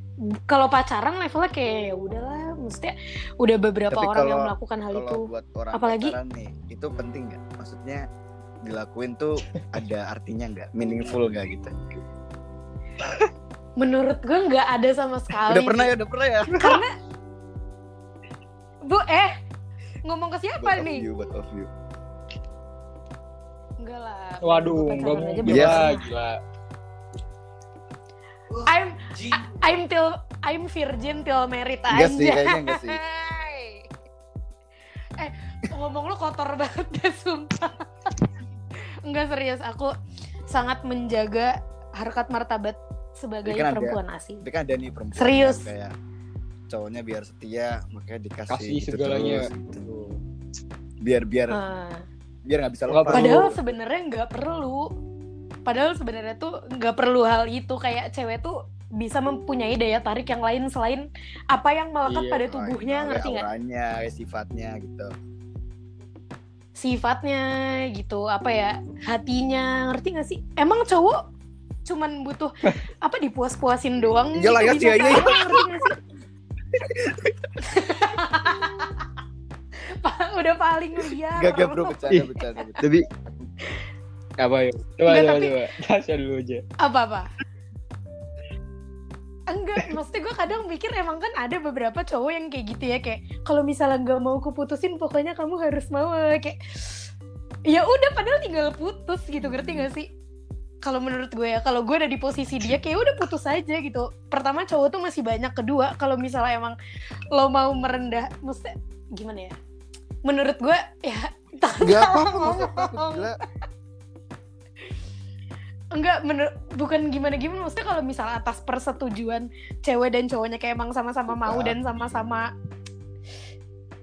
kalau pacaran levelnya kayak ya udahlah, maksudnya udah beberapa Tapi orang yang kalau- melakukan hal itu. Buat orang Apalagi- pacaran nih, itu penting nggak? Maksudnya dilakuin tuh ada artinya nggak? Meaningful nggak gitu? Menurut gue nggak ada sama sekali. Udah pernah ya, udah pernah ya. Karena Bu, eh ngomong ke siapa Both of nih? you, both of you. Enggak lah. Waduh, enggak aja mau pernah. gila. I'm I'm till I'm virgin till married Enggak aja. sih, kayaknya enggak sih. eh, ngomong lu kotor banget deh, sumpah. Enggak serius, aku sangat menjaga harkat martabat sebagai kan ada- perempuan asing. Tapi kan ada nih perempuan Serius. yang kayak cowoknya biar setia, makanya dikasih Kasih gitu segalanya. terus, gitu. Biar biar Ah. biar nggak bisa lepas. Padahal sebenarnya nggak perlu. Padahal sebenarnya tuh nggak perlu hal itu kayak cewek tuh bisa mempunyai daya tarik yang lain selain apa yang melekat Iya, pada tubuhnya iya, ngerti nggak? auranya, sifatnya gitu. Sifatnya gitu apa ya hatinya ngerti nggak sih? Emang cowok cuman butuh apa dipuas-puasin doang? Iya lah, gitu ya, iya, iya. sih? Udah paling liar. Gak gak bro, bercanda. bercanda. Tapi apa ya? Coba Enggak, coba tapi- coba. Tasya dulu aja. apa apa enggak maksudnya gue kadang mikir emang kan ada beberapa cowok yang kayak gitu ya kayak kalau misalnya nggak mau keputusin pokoknya kamu harus mau kayak ya udah padahal tinggal putus gitu ngerti gak sih? Kalau menurut gue ya kalau gue ada di posisi dia kayak udah putus aja gitu. Pertama cowok tuh masih banyak. Kedua kalau misalnya emang lo mau merendah mesti gimana ya? Menurut gue ya Gak apa-apa enggak menurut bukan gimana gimana maksudnya kalau misalnya atas persetujuan cewek dan cowoknya kayak emang sama-sama mau dan sama-sama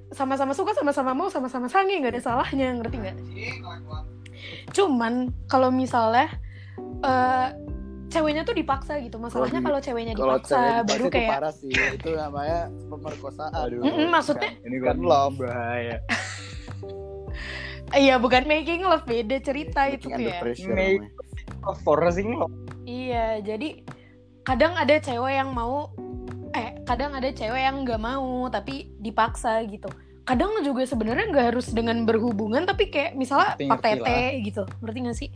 sama-sama suka sama-sama mau sama-sama sange nggak ada salahnya ngerti nggak cuman kalau misalnya eh ceweknya tuh dipaksa gitu masalahnya kalau ceweknya dipaksa cewek baru itu kayak parah sih. Itu namanya pemerkosaan. Aduh. Maksudnya Ini Bukan kan love. bahaya. iya bukan making love beda cerita itu tuh ya Make-. Forcing lo. Iya, jadi kadang ada cewek yang mau, eh kadang ada cewek yang nggak mau tapi dipaksa gitu. Kadang juga sebenarnya nggak harus dengan berhubungan tapi kayak misalnya Ngerti, pak ngerti tete gitu, ngerti gak sih?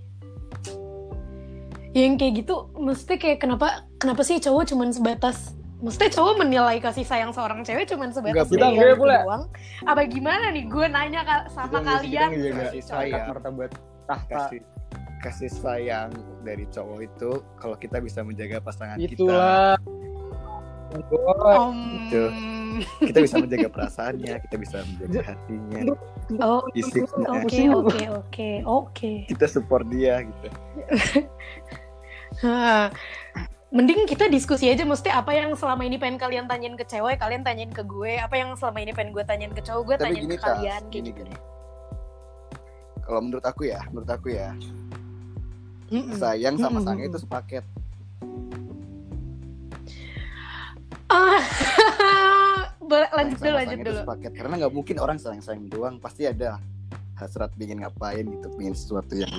Yang kayak gitu, mesti kayak kenapa kenapa sih cowok cuman sebatas Mesti cowok menilai kasih sayang seorang cewek cuman sebatas enggak gitu pula. doang. Apa gimana nih? Gue nanya sama Kita kalian. kasih sayang. martabat tahta. kasih kasih sayang dari cowok itu kalau kita bisa menjaga pasangan Itulah. Om. Gitu. kita kita bisa menjaga perasaannya kita bisa menjaga hatinya Oh, fisiknya oke oke oke oke. kita support dia gitu. Mending kita diskusi aja mesti apa yang selama ini pengen kalian tanyain ke cewek, kalian tanyain ke gue, apa yang selama ini pengen gue tanyain ke cowok, gue tapi tanyain gini ke kalian gini gitu. gini kalau menurut aku ya menurut aku ya Mm-mm. sayang sama sange itu sepaket Ah, boleh lanjut dulu, lanjut itu dulu. sepaket karena nggak mungkin orang sayang sayang doang pasti ada hasrat ingin ngapain gitu pengen sesuatu yang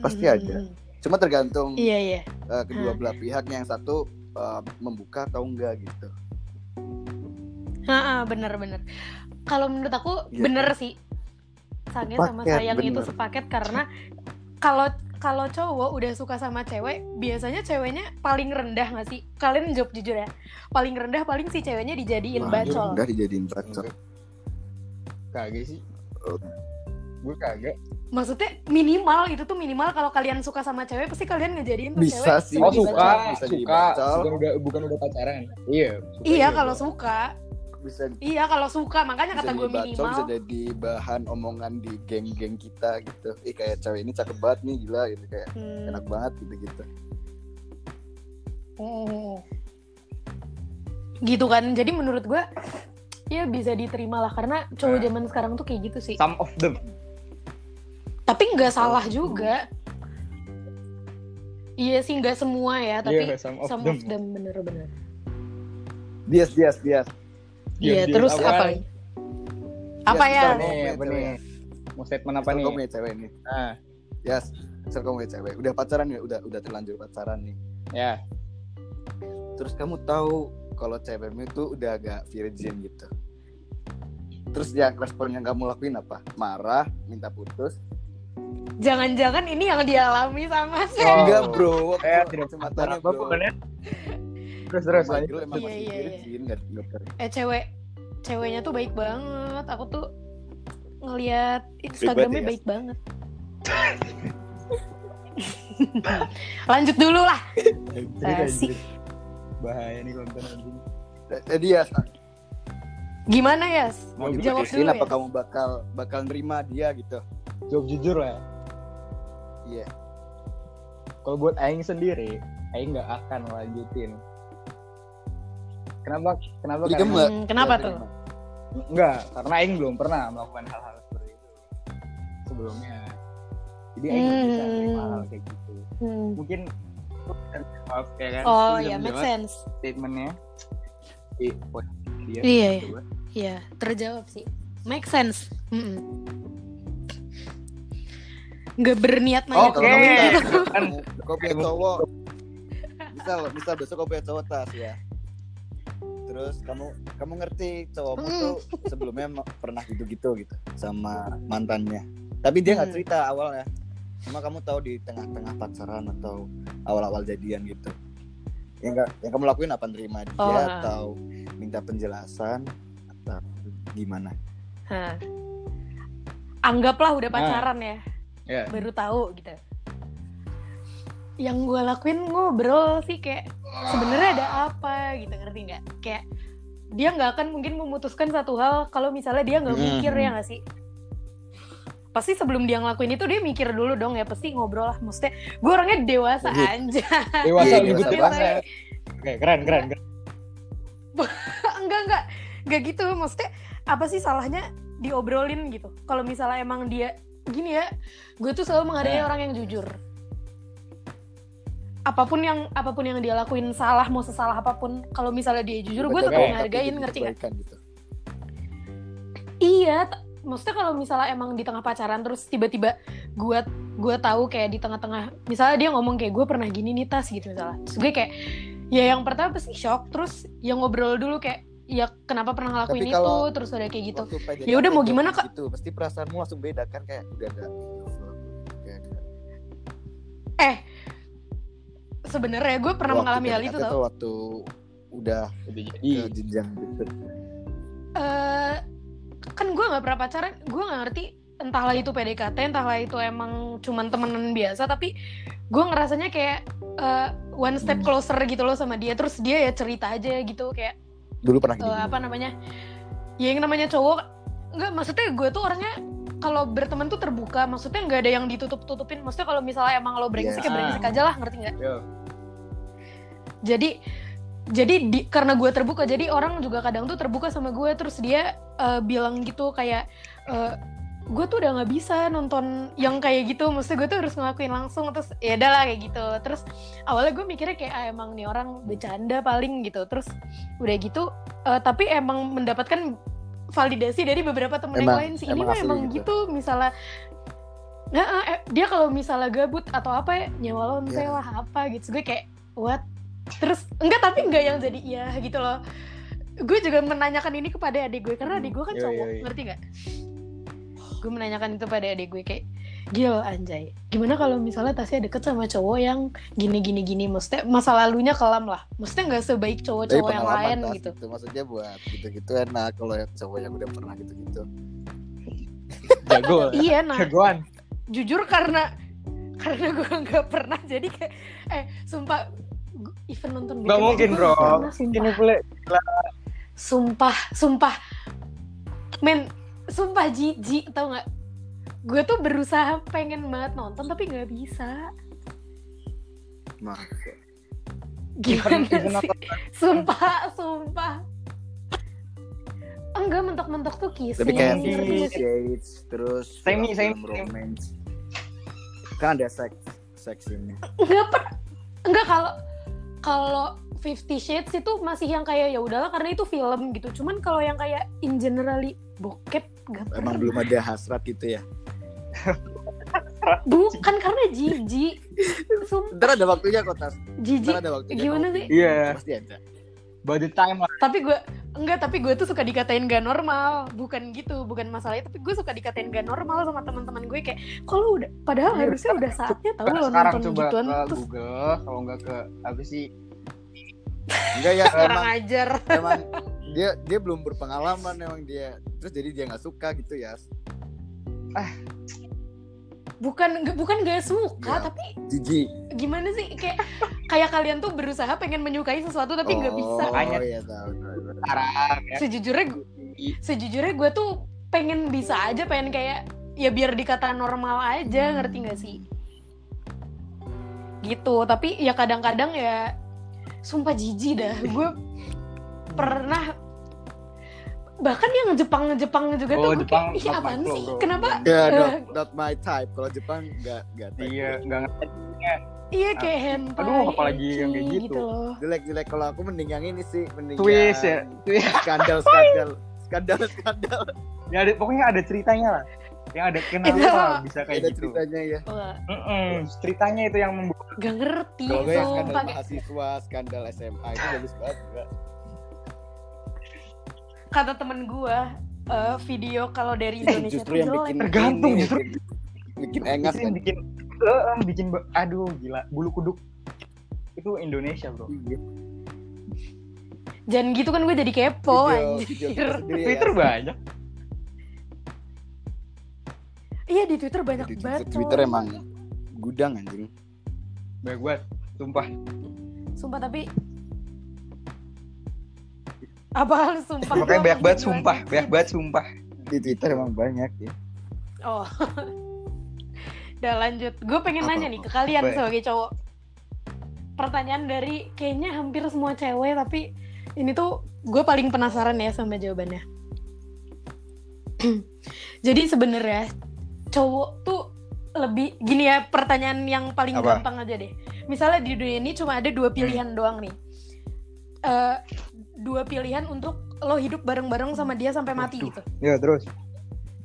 pasti ada. cuma tergantung Iya iya. eh, kedua belah pihaknya yang satu eh, membuka atau enggak gitu Ah, bener-bener. Kalau menurut aku Iya. bener sih. Sange sama sayang itu bener. sepaket karena kalau kalau cowok udah suka sama cewek, biasanya ceweknya paling rendah nggak sih? Kalian jawab jujur ya. Paling rendah paling si ceweknya dijadiin Wah, bacol. enggak dijadiin bacol Kagak sih. Oh. Gue kagak. Maksudnya minimal itu tuh minimal kalau kalian suka sama cewek pasti kalian ngejadiin tuh Bisa cewek sih, Oh sebagai suka, bacol. Bisa jadi suka. bacol. Bukan udah bukan udah pacaran. Iya. suka Iya kalau suka. Bisa Iya kalau suka makanya kata gue minimal. bisa jadi bahan omongan di geng-geng kita gitu ih kayak cewek ini cakep banget nih gila gitu kayak Hmm. enak banget gitu gitu Oh. Gitu kan. Jadi menurut gue ya bisa diterima lah karena cowok Nah. zaman sekarang tuh kayak gitu sih. Some of them. Tapi nggak salah juga. Iya sih nggak semua ya, tapi Iya, some of some them. of them bener-bener. bias bias bias Iya, Diam-diam terus apa? apa lagi? Apa ya? Nih, Mau apa punya nih? Mau statement apa nih? kamu punya cewek nih Nah, Yes, misal kamu punya cewek, udah pacaran ya, udah udah terlanjur pacaran nih. ya. Terus kamu tahu kalau cewekmu itu udah agak virgin gitu. Terus yang respon yang kamu lakuin apa? Marah, minta putus? Jangan-jangan ini yang dialami sama Sam. Oh. Enggak bro, Eh, tidak kesempatannya apa bro. bukan ya? Terus terus lanjut. Emang Iya, masih iya, iya. Eh cewek, ceweknya tuh baik banget. Aku tuh ngelihat Instagramnya ya? baik banget. Lanjut dulu lah. Asik. Bahaya nih konten anjing. Jadi ya, Gimana ya? mau Jawab dulu apa ya. kamu bakal bakal nerima dia gitu? Jawab jujur lah. Iya. Kalau buat Aing sendiri, Aing nggak akan lanjutin. Kenapa? Kenapa? Karena- Hmm, kenapa nggak tuh? Enggak, karena Aing belum pernah melakukan hal-hal seperti itu sebelumnya. Jadi Aing nggak bisa Hmm. terima hal kayak gitu. Hmm. Mungkin maaf ya kan. Oh bisa ya, make menjawab sense. Statementnya. Di posisi dia. Iya, iya. Iya, terjawab sih. Make sense. Mm-mm. Nggak berniat nanya gitu. kamu, kamu punya cowok, misal, misal besok punya cowok tas ya. Terus kamu kamu ngerti cowokmu Hmm. tuh sebelumnya ma- pernah gitu-gitu gitu sama mantannya. Tapi dia nggak Hmm. cerita awalnya. Cuma kamu tahu di tengah-tengah pacaran atau awal-awal jadian gitu. Yang nggak yang kamu lakuin apa nerima dia Oh. atau minta penjelasan atau gimana? Hah. Anggaplah udah Nah. pacaran ya, Ya. baru tahu gitu. yang gue lakuin ngobrol sih kayak sebenarnya ada apa gitu ngerti nggak kayak dia nggak akan mungkin memutuskan satu hal kalau misalnya dia nggak Hmm. mikir ya nggak sih pasti sebelum dia ngelakuin itu dia mikir dulu dong ya pasti ngobrol lah maksudnya gue orangnya dewasa Iya. aja Dewasa dewasa dewasa. banget. Oke, keren, keren, keren. enggak enggak enggak gitu maksudnya apa sih salahnya diobrolin gitu kalau misalnya emang dia gini ya gue tuh selalu menghargai Nah. orang yang jujur apa pun yang apa pun yang dia lakuin salah mau sesalah apa pun kalau misalnya dia jujur gue tetap ngehargain jadi ngerti kebaikan gitu. iya maksudnya kalau misalnya emang di tengah pacaran terus tiba-tiba gue gue tahu kayak di tengah-tengah misalnya dia ngomong kayak gue pernah gini nih tas gitu misalnya. Terus gue kayak ya yang pertama pasti shock terus yang ngobrol dulu kayak ya kenapa pernah ngelakuin itu? terus udah kayak gitu. Ya udah, mau gimana, Kak? Gitu, pasti perasaanmu langsung beda kan kayak udah ada kayak ada- eh sebenarnya gue pernah waktu mengalami hal itu tau waktu udah Udah ke jadi. jenjang gitu. Eh, kan gue nggak pernah pacaran gue nggak ngerti entahlah itu PDKT entahlah itu emang cuman temenan biasa tapi gue ngerasanya kayak eh, one step closer gitu loh sama dia terus dia ya cerita aja gitu kayak Dulu pernah eh, apa namanya ya yang namanya cowok nggak maksudnya gue tuh orangnya kalau berteman tuh terbuka maksudnya nggak ada yang ditutup tutupin maksudnya kalau misalnya emang lo brengsek ya Yes. brengsek aja lah ngerti nggak? Yo. jadi jadi di, karena gue terbuka jadi orang juga kadang tuh terbuka sama gue. Terus dia eh, bilang gitu kayak gue tuh udah nggak bisa nonton yang kayak gitu. Maksudnya gue tuh harus ngelakuin langsung terus ya udah lah kayak gitu. Terus awalnya gue mikirnya kayak ah, emang nih orang bercanda paling gitu. Terus udah gitu eh, tapi emang mendapatkan validasi dari beberapa temen yang Emang- lain sih ini emang emang gitu. gitu misalnya Nah, eh, dia kalau misalnya gabut atau apa ya nyewa lonte Iya. lah apa gitu gue kayak what terus enggak tapi enggak yang jadi iya gitu loh gue juga menanyakan ini kepada adik gue karena adik gue kan Iya, cowok iya, iya. ngerti gak gue menanyakan itu pada adik gue kayak gil anjay gimana kalau misalnya Tasya deket sama cowok yang gini gini gini maksudnya masa lalunya kelam lah maksudnya nggak sebaik cowok-cowok yang lain tas gitu gitu. Maksudnya buat gitu-gitu enak kalau yang cowok yang udah pernah gitu-gitu. Jago. iya nah Jagoan. jujur karena karena gue nggak pernah jadi kayak eh sumpah even nonton Gak mungkin, bro. pernah, Ini sumpah. boleh. sumpah sumpah men sumpah jijik tau nggak gue tuh berusaha pengen banget nonton tapi nggak bisa Masa. gimana sih sumpah sumpah enggak mentok-mentok tuh kissing Tapi kayak? Shades terus Semi, semi. romance. Kan ada seks seks ini. enggak per enggak kalau kalau Fifty Shades itu masih yang kayak ya udahlah karena itu film gitu cuman kalau yang kayak in generally bokep gak Emang pernah belum ada hasrat gitu ya. Bukan karena jijik sumpah Ntar ada waktunya kok tas. jijik Ntar ada waktunya. gimana sih? Iya. Pasti ada. By the time lah. tapi gue enggak tapi gue tuh suka dikatain gak normal bukan gitu bukan masalah itu tapi gue suka dikatain gak normal sama teman-teman gue kayak kalau udah padahal Iya, harusnya udah saatnya tahu lo Sekarang nonton coba gituan ke terus Google. Kalau nggak ke apa sih? Enggak ya emang ajar emang dia dia belum berpengalaman emang dia. Terus jadi dia nggak suka gitu ya. Bukan nggak- bukan gak suka Iya. tapi Jijik. gimana sih kayak kayak kalian tuh berusaha pengen menyukai sesuatu tapi nggak bisa Oh Makanya. iya tahu. tahu, tahu. Sekarang ya. sejujurnya sejujurnya gue tuh pengen bisa aja pengen kayak ya biar dikata normal aja ngerti nggak sih gitu tapi ya kadang-kadang ya sumpah jijik dah gue pernah bahkan yang Jepang Jepang juga Oh, tuh gue Jepang kayak apaan flow, sih bro." kenapa Ya, Eh. not, not my type. Kalau Jepang nggak nggak. Iya, nggak ngerti. iya kayak hentai Aduh, apalagi yang kayak ecchi gitu. loh Jelek jelek. Kalau aku mending yang ini sih, mending Twist yang ya. Twist. skandal skandal skandal skandal. Ya ada, pokoknya ada ceritanya lah. Yang ada kenapa bisa kayak Ada gitu. ceritanya ya. Wah, Mm-mm, ceritanya itu yang membuat gak ngerti Kalau nggak yang skandal kayak- mahasiswa, skandal SMA itu bagus banget juga. Kata temen gue eh, video kalau dari Indonesia Justru tuh yang jelek bikin Tergantung, ini, justru. bikin, bikin engas kan. bikin eh, bikin aduh gila bulu kuduk itu Indonesia bro Iya. Jangan gitu kan gue jadi kepo Video- anjir. video ya. Twitter banyak Iya di Twitter banyak Di banget. Twitter emang gudang anjing. Baik banget, sumpah. sumpah tapi apa hal sumpah Makanya banyak banget gimana sumpah, banyak banget sumpah. Di Twitter emang banyak ya. oh. Udah lanjut. Gue pengen Apa, nanya nih ke kalian Apa? sebagai cowok. Pertanyaan dari kayaknya hampir semua cewek tapi ini tuh gue paling penasaran ya sama jawabannya. Jadi sebenarnya cowok tuh lebih gini ya pertanyaan yang paling Apa? gampang aja deh. Misalnya di dunia ini cuma ada dua pilihan doang nih. Eh, dua pilihan untuk lo hidup bareng-bareng sama dia sampai mati gitu. Ya terus.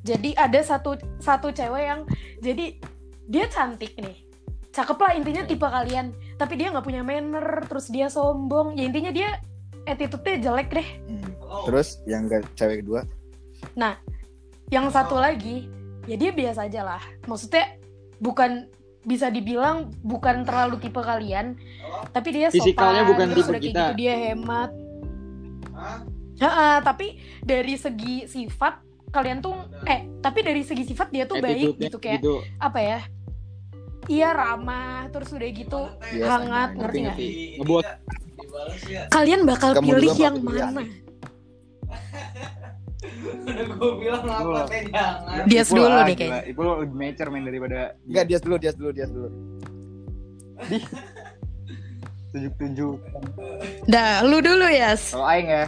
jadi ada satu satu cewek yang jadi dia cantik nih. Cakep lah intinya tipe kalian. Tapi dia nggak punya manner terus dia sombong. Ya intinya dia attitude-nya jelek deh. Hmm. Terus yang gak cewek kedua? Yang satu lagi ya dia biasa aja lah. Maksudnya bukan bisa dibilang bukan terlalu tipe kalian. Tapi dia sopan Fisikalnya bukan terus tipe udah kayak kita. gitu dia hemat Ha-ha, tapi dari segi sifat kalian tuh eh tapi dari segi sifat dia tuh baik Attitude-nya gitu kayak gitu. apa ya iya ramah terus udah gitu Biasa hangat aja. ngerti nggak. Ngebuat kalian bakal Kamu pilih yang ya? mana gue bilang apa teh jangan. Dia dulu deh gila. kayaknya. Ipul lebih mature main daripada Enggak, dia dulu, dia dulu, dia dulu. Tujuh-tujuh. dah lu dulu Yas Kalau Aing ya,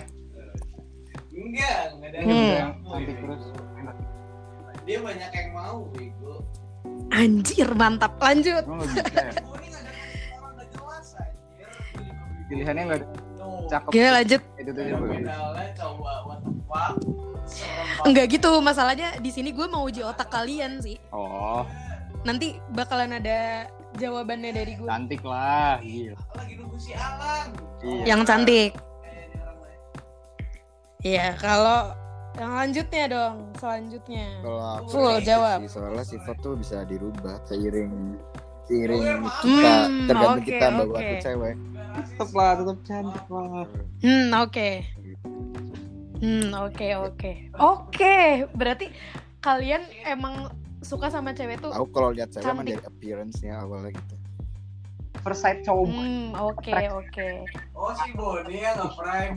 Enggak, enggak ada Hmm. yang cantik terus. Dia banyak yang mau, bego. anjir mantap lanjut ya? Jelas anjir. Pilihannya nggak ada Tuh, cakep. Gila lanjut Itu tuh enggak gitu masalahnya di sini gue mau uji otak kalian sih Oh, nanti bakalan ada jawabannya dari gue cantik lah, gila. banget. Lagi nunggu si Alan. Iya. yang cantik Eh. Iya kalau yang lanjutnya dong selanjutnya Kalau aku Full, sih, jawab. soalnya sifat tuh bisa dirubah seiring seiring Hmm, kita tergantung oke, kita bawa oke. tuh cewek. Tetep lah, tetep cantik lah. Hmm, oke. Hmm, oke, oke. Oke, berarti kalian emang suka sama cewek tuh. Aku kalau lihat cewek emang dari appearance-nya awalnya gitu. First sight cowok. Hmm, oke, oke. Oh si Boni yang nggak prime.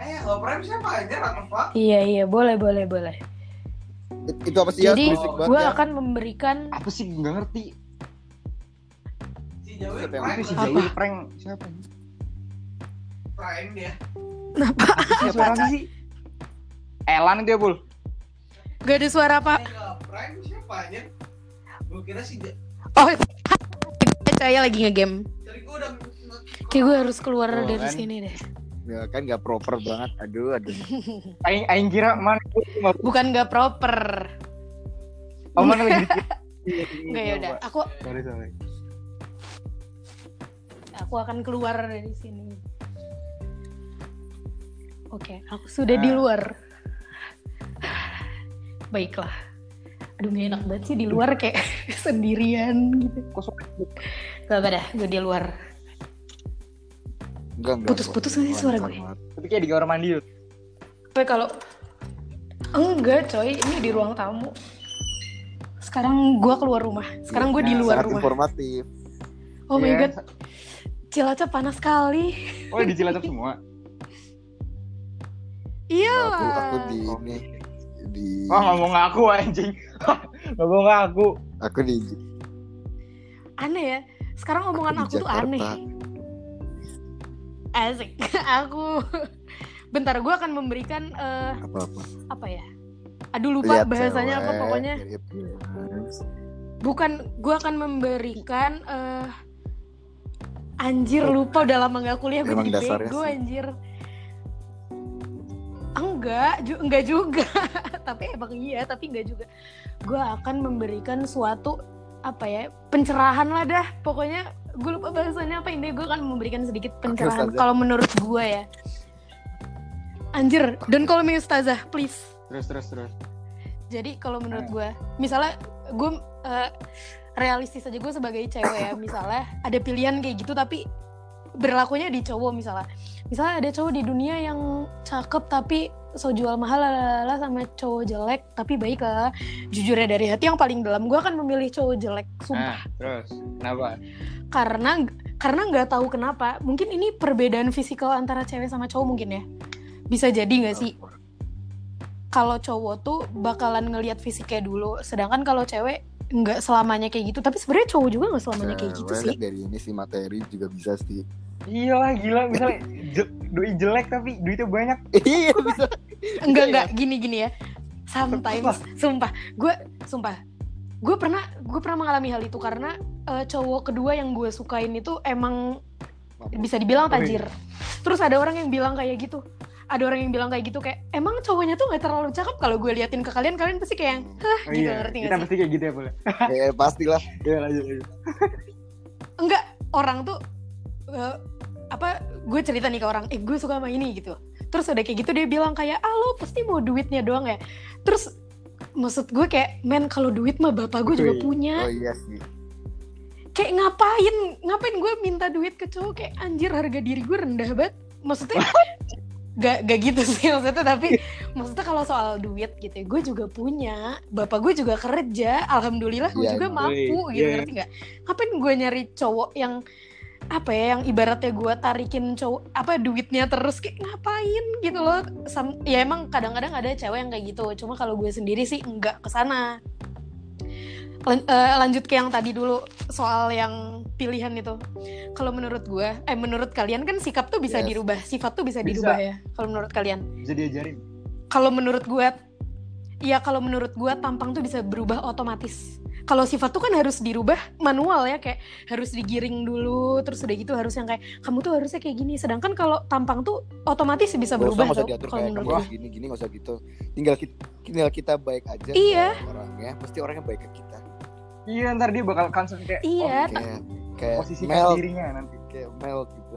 Eh nggak prime siapa aja fuck? Iya, iya, boleh, boleh, boleh. It- Itu apa sih ya? Jadi, banget gue ya. akan memberikan Apa sih? Nggak ngerti. Si Jawa Siapa yang prime, Itu si? Jawi prank siapa? prime dia. Siapa lagi sih? Elan itu ya, Bul. Gak ada suara nggak prime siapa aja? Gue kira si Ja- Oh, saya lagi ngegame. Tadi gue udah Kayak gue harus keluar Tuh, dari kan. sini deh. Ya kan nggak proper banget. Aduh, aduh. Aing aing kira mana Bukan gak proper. Oh, mana lagi Gak ya udah. Aku Sorry, sorry. aku akan keluar dari sini. Oke, aku sudah di Ah. luar. Baiklah. Aduh gak enak banget sih di luar kayak sendirian gitu. Kosong. Gak apa dah, gue di luar. Enggak, enggak. Putus-putus nggak sih suara gue? Tapi kayak di kamar mandi tuh. Tapi kalau enggak coy, ini di ruang tamu. Sekarang gue keluar rumah. Sekarang gue di Nah, luar Sangat rumah. informatif. Oh my Iya. god, Cilacap panas sekali. Oh, di Cilacap semua. Iya Aku aku lah. di ini di Oh, ngomong ngaku anjing. ngomong ngaku. aku di Aneh ya. Sekarang omongan di aku tuh aneh. Asik. aku bentar gue akan memberikan eh, apa-apa. apa ya? Aduh lupa Lihat bahasanya apa cewek, pokoknya. dari appearance. Bukan gue akan memberikan eh anjir lupa udah lama gak kuliah gue jadi bego anjir. Enggak, ju- enggak juga. tapi emang iya, tapi enggak juga. Gue akan memberikan suatu apa ya pencerahan lah dah. Pokoknya gue lupa bahasanya apa ini. Gue akan memberikan sedikit pencerahan. Kalau menurut gue ya. Anjir, don't call me ustazah, please. Terus terus terus. Jadi kalau menurut gue, misalnya gue eh, realistis aja gue sebagai cewek ya, misalnya ada pilihan kayak gitu tapi berlakunya di cowok misalnya. Misalnya ada cowok di dunia yang cakep tapi so jual mahal lalala sama cowok jelek tapi baik lah. Jujurnya dari hati yang paling dalam gue akan memilih cowok jelek sumpah. Nah, terus kenapa? karena karena nggak tahu kenapa mungkin ini perbedaan fisikal antara cewek sama cowok mungkin ya. Bisa jadi nggak sih? Kalau cowok tuh bakalan ngelihat fisiknya dulu sedangkan kalau cewek nggak selamanya kayak gitu. Tapi sebenarnya cowok juga nggak selamanya kayak gitu Nah, sih. dari ini sih materi juga bisa sih. Iya lah gila. Misalnya je- doi jelek tapi duitnya banyak. iya bisa. Enggak Iya, enggak gini gini ya. Sometimes. Sumpah. Gue sumpah. Gue pernah gue pernah mengalami hal itu karena eh, cowok kedua yang gue sukain itu emang bisa dibilang tajir. Terus ada orang yang bilang kayak gitu ada orang yang bilang kayak gitu kayak emang cowoknya tuh nggak terlalu cakep? Kalau gue liatin ke kalian kalian pasti kayak yang hah Oh, gitu iya, ngerti kita sih? pasti kayak gitu ya boleh. ya? Pastilah. Iya lanjut lanjut. enggak orang tuh eh, apa gue cerita nih ke orang eh gue suka sama ini gitu. Terus udah kayak gitu dia bilang kayak ah lo pasti mau duitnya doang ya? Terus maksud gue kayak men kalau duit mah bapak gue juga punya. Oh iya sih. Kayak ngapain? Ngapain gue minta duit ke cowok? Kayak anjir harga diri gue rendah banget. Maksudnya gak gak gitu sih maksudnya tapi maksudnya kalau soal duit gitu ya, gue juga punya bapak gue juga kerja alhamdulillah gue Iya, juga emang. mampu Wih, gitu iya. ngerti nggak ngapain gue nyari cowok yang apa ya yang ibaratnya gue tarikin cowok apa duitnya terus kayak ngapain gitu loh Sam- ya emang kadang-kadang ada cewek yang kayak gitu cuma kalau gue sendiri sih enggak ke sana Lan- eh, lanjut ke yang tadi dulu soal yang pilihan itu kalau menurut gue eh menurut kalian kan sikap tuh bisa Yes. dirubah sifat tuh bisa, Bisa. dirubah ya kalau menurut kalian Bisa diajarin. kalau menurut gue ya kalau menurut gue tampang tuh bisa berubah otomatis kalau sifat tuh kan harus dirubah manual ya kayak harus digiring dulu terus udah gitu harus yang kayak kamu tuh harusnya kayak gini sedangkan kalau tampang tuh otomatis bisa Gak usah berubah usah diatur kalau menurut gue gini gini nggak usah gitu tinggal kita tinggal kita baik aja Iya. orangnya pasti orangnya baik ke kita Iya ntar dia bakal concern kayak iya oh, kayak kayak posisi melt. dirinya nanti. kayak melt gitu.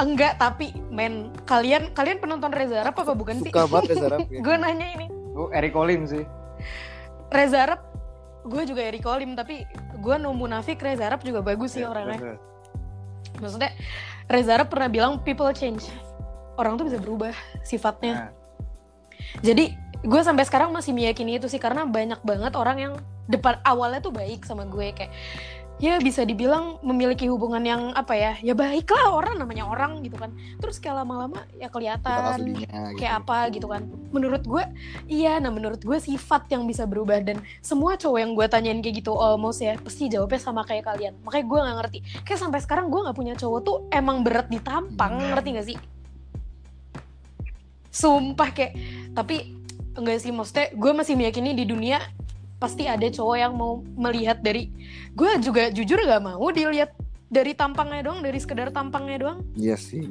Enggak tapi men kalian kalian penonton Reza Arab apa bukan sih? Suka banget Reza Arab ya. gue nanya ini. Gue Eric Olim sih. Reza Arab gue juga Eric Olim tapi gue no munafik Reza Arab juga bagus sih Iya, orangnya. Terus, maksudnya Reza Arab pernah bilang people change. Orang tuh bisa berubah sifatnya. Nah, jadi gue sampai sekarang masih meyakini itu sih karena banyak banget orang yang depan awalnya tuh baik sama gue kayak ya bisa dibilang memiliki hubungan yang apa ya? Ya baik lah orang namanya orang gitu kan. Terus kayak lama-lama ya kelihatan aslinya gitu. kayak apa gitu kan. Menurut gue iya nah menurut gue sifat yang bisa berubah dan semua cowok yang gue tanyain kayak gitu almost ya pasti jawabnya sama kayak kalian. Makanya gue nggak ngerti. Kayak sampai sekarang gue nggak punya cowok tuh emang berat ditampang ngerti gak sih? Sumpah kayak tapi enggak sih maksudnya gue masih meyakini di dunia pasti ada cowok yang mau melihat dari gue juga jujur gak mau dilihat dari tampangnya doang dari sekedar tampangnya doang iya sih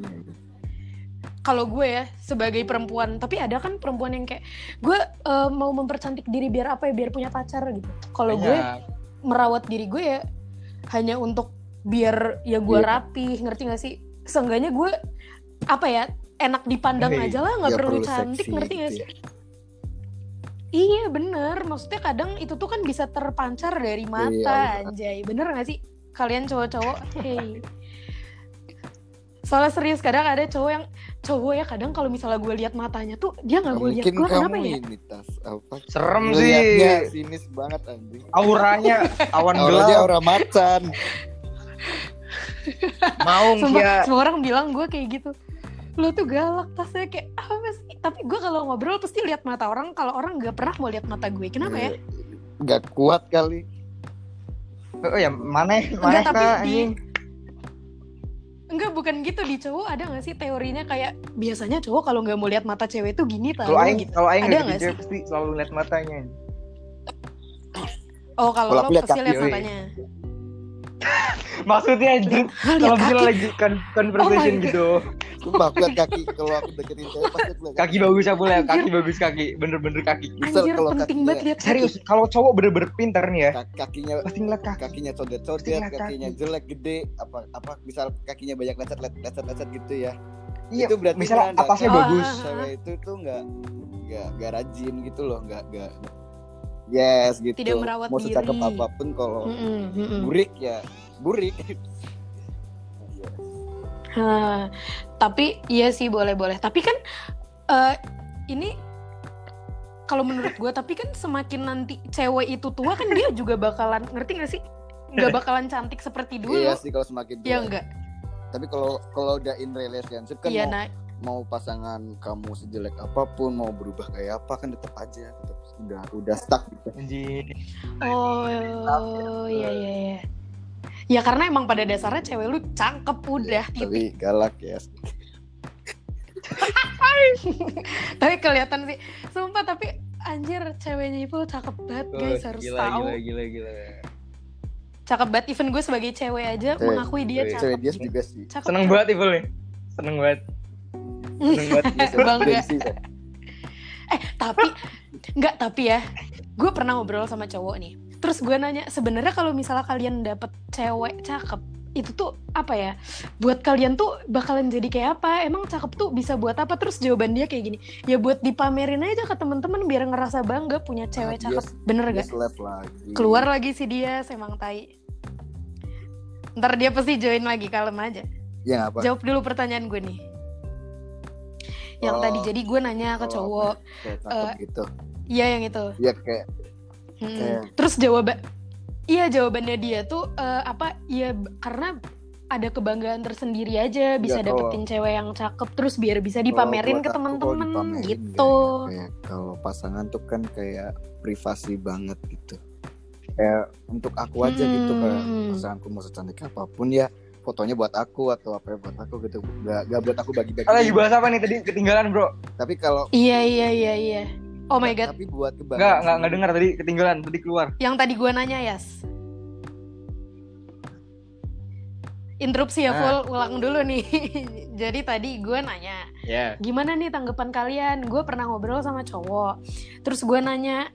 kalau gue ya sebagai perempuan tapi ada kan perempuan yang kayak gue eh, mau mempercantik diri biar apa ya biar punya pacar gitu kalau gue banyak. merawat diri gue ya hanya untuk biar ya gue Iya. rapih ngerti gak sih seenggaknya gue apa ya enak dipandang Hei, aja lah nggak Ya, perlu perlu cantik seksi ngerti gak gitu sih ya. Iya bener. Maksudnya kadang itu tuh kan bisa terpancar dari mata Iya, anjay. Bener gak sih? Kalian cowok-cowok hey. Soalnya serius kadang ada cowok yang cowok ya kadang kalau misalnya gue lihat matanya tuh dia nggak mau lihat. Gue kenapa ya? ini tas. Apa? Serem Ngeliatnya sih. sinis banget anjing. Auranya awan Auranya gelap. aura macan. Maung Sumpah, ya. semua orang bilang gue kayak gitu lo tuh galak tasnya kayak apa sih tapi gue kalau ngobrol pasti lihat mata orang kalau orang nggak pernah mau lihat mata gue. Kenapa ya? Gak kuat kali. Oh ya mana mana Enggak, tapi di- anjing. enggak bukan gitu. Di cowok ada nggak sih teorinya kayak biasanya cowok kalau nggak mau lihat mata cewek tuh gini tau Kalau aing gitu. kalau aing Ada nggak nggak cewek pasti selalu lihat matanya. oh kalau lo pasti lihat matanya Maksudnya anjing kalau lihat misalnya kaki lagi kan conversation Oh gitu. Sumpah aku liat kaki Kalau aku deketin cewek pasti aku liat Kaki bagus apa ya? Kaki bagus kaki. Bener-bener kaki. Misal anjir kalau penting banget lihat kaki. Serius, kalau cowok bener-bener pintar nih ya, Kak- Kakinya pasti ngeliat kaki. kakinya codet Pasti codet ngeliat kakinya kaki. jelek gede apa apa misal kakinya banyak lecet lecet lecet gitu ya Iya, itu berarti misalnya Oh, bagus. cewek itu tuh nggak nggak nggak rajin gitu loh nggak nggak yes gitu Tidak merawat mau secakep diri. apa pun kalau Mm-mm, mm-mm. burik ya burik Hah, tapi iya sih boleh-boleh. Tapi kan eh, ini kalau menurut gue tapi kan semakin nanti cewek itu tua kan dia juga bakalan ngerti gak sih nggak bakalan cantik seperti dulu Iya sih kalau semakin tua. ya enggak Tapi kalau kalau udah in relationship kan iya mau, nah mau pasangan kamu sejelek apa pun mau berubah kayak apa kan tetap aja tetap udah udah stuck gitu. Anjir. oh iya iya iya ya karena emang pada dasarnya cewek lu cakep udah titik Tapi galak ya. tapi kelihatan sih sumpah tapi anjir ceweknya itu cakep banget guys Oh, harus gila, tahu gila, gila, gila. cakep banget even gue sebagai cewek aja Cewek- mengakui dia cewek- cakep Cewek dia juga sih. cakep Seneng banget Ivul nih. Seneng banget. Seneng banget. Bangga. Gengsi, kan. eh tapi nggak tapi ya gue pernah ngobrol sama cowok nih. Terus gue nanya sebenarnya kalau misalnya kalian dapet cewek cakep itu tuh apa ya? Buat kalian tuh bakalan jadi kayak apa? Emang cakep tuh bisa buat apa? Terus jawaban dia kayak gini ya buat dipamerin aja ke temen-temen biar ngerasa bangga punya cewek dia- cakep. bener Dia gak lagi. keluar lagi sih dia semang tai. Ntar dia pasti join lagi kalem aja. Ya apa? jawab dulu pertanyaan gue nih. Yang Oh, tadi jadi gue nanya ke kalau cowok Kayak cakep Eh, gitu. Iya yang itu Iya kayak Hmm. Kayak- Terus jawaban Iya jawabannya dia tuh eh, apa? Iya karena ada kebanggaan tersendiri aja bisa kalau- dapetin cewek yang cakep terus biar bisa dipamerin Kalau ke teman-teman dipamerin gitu. ya. Kayak kalau pasangan tuh kan kayak privasi banget gitu. Kayak untuk aku aja gitu kayak Hmm. pasanganku mau secantik apa pun ya fotonya buat aku atau apa buat aku gitu. Gak, gak buat aku bagi-bagi. Lagi bahas apa nih tadi ketinggalan bro? Tapi kalau Iya iya iya iya. Oh my god, tapi buat kebanggaan. Enggak, enggak, enggak dengar tadi ketinggalan, tadi keluar. yang tadi gua nanya Yas. Interupsi ya Nah. full ulang dulu nih. Jadi tadi gue nanya, Ya. gimana nih tanggapan kalian? Gue pernah ngobrol sama cowok, terus gue nanya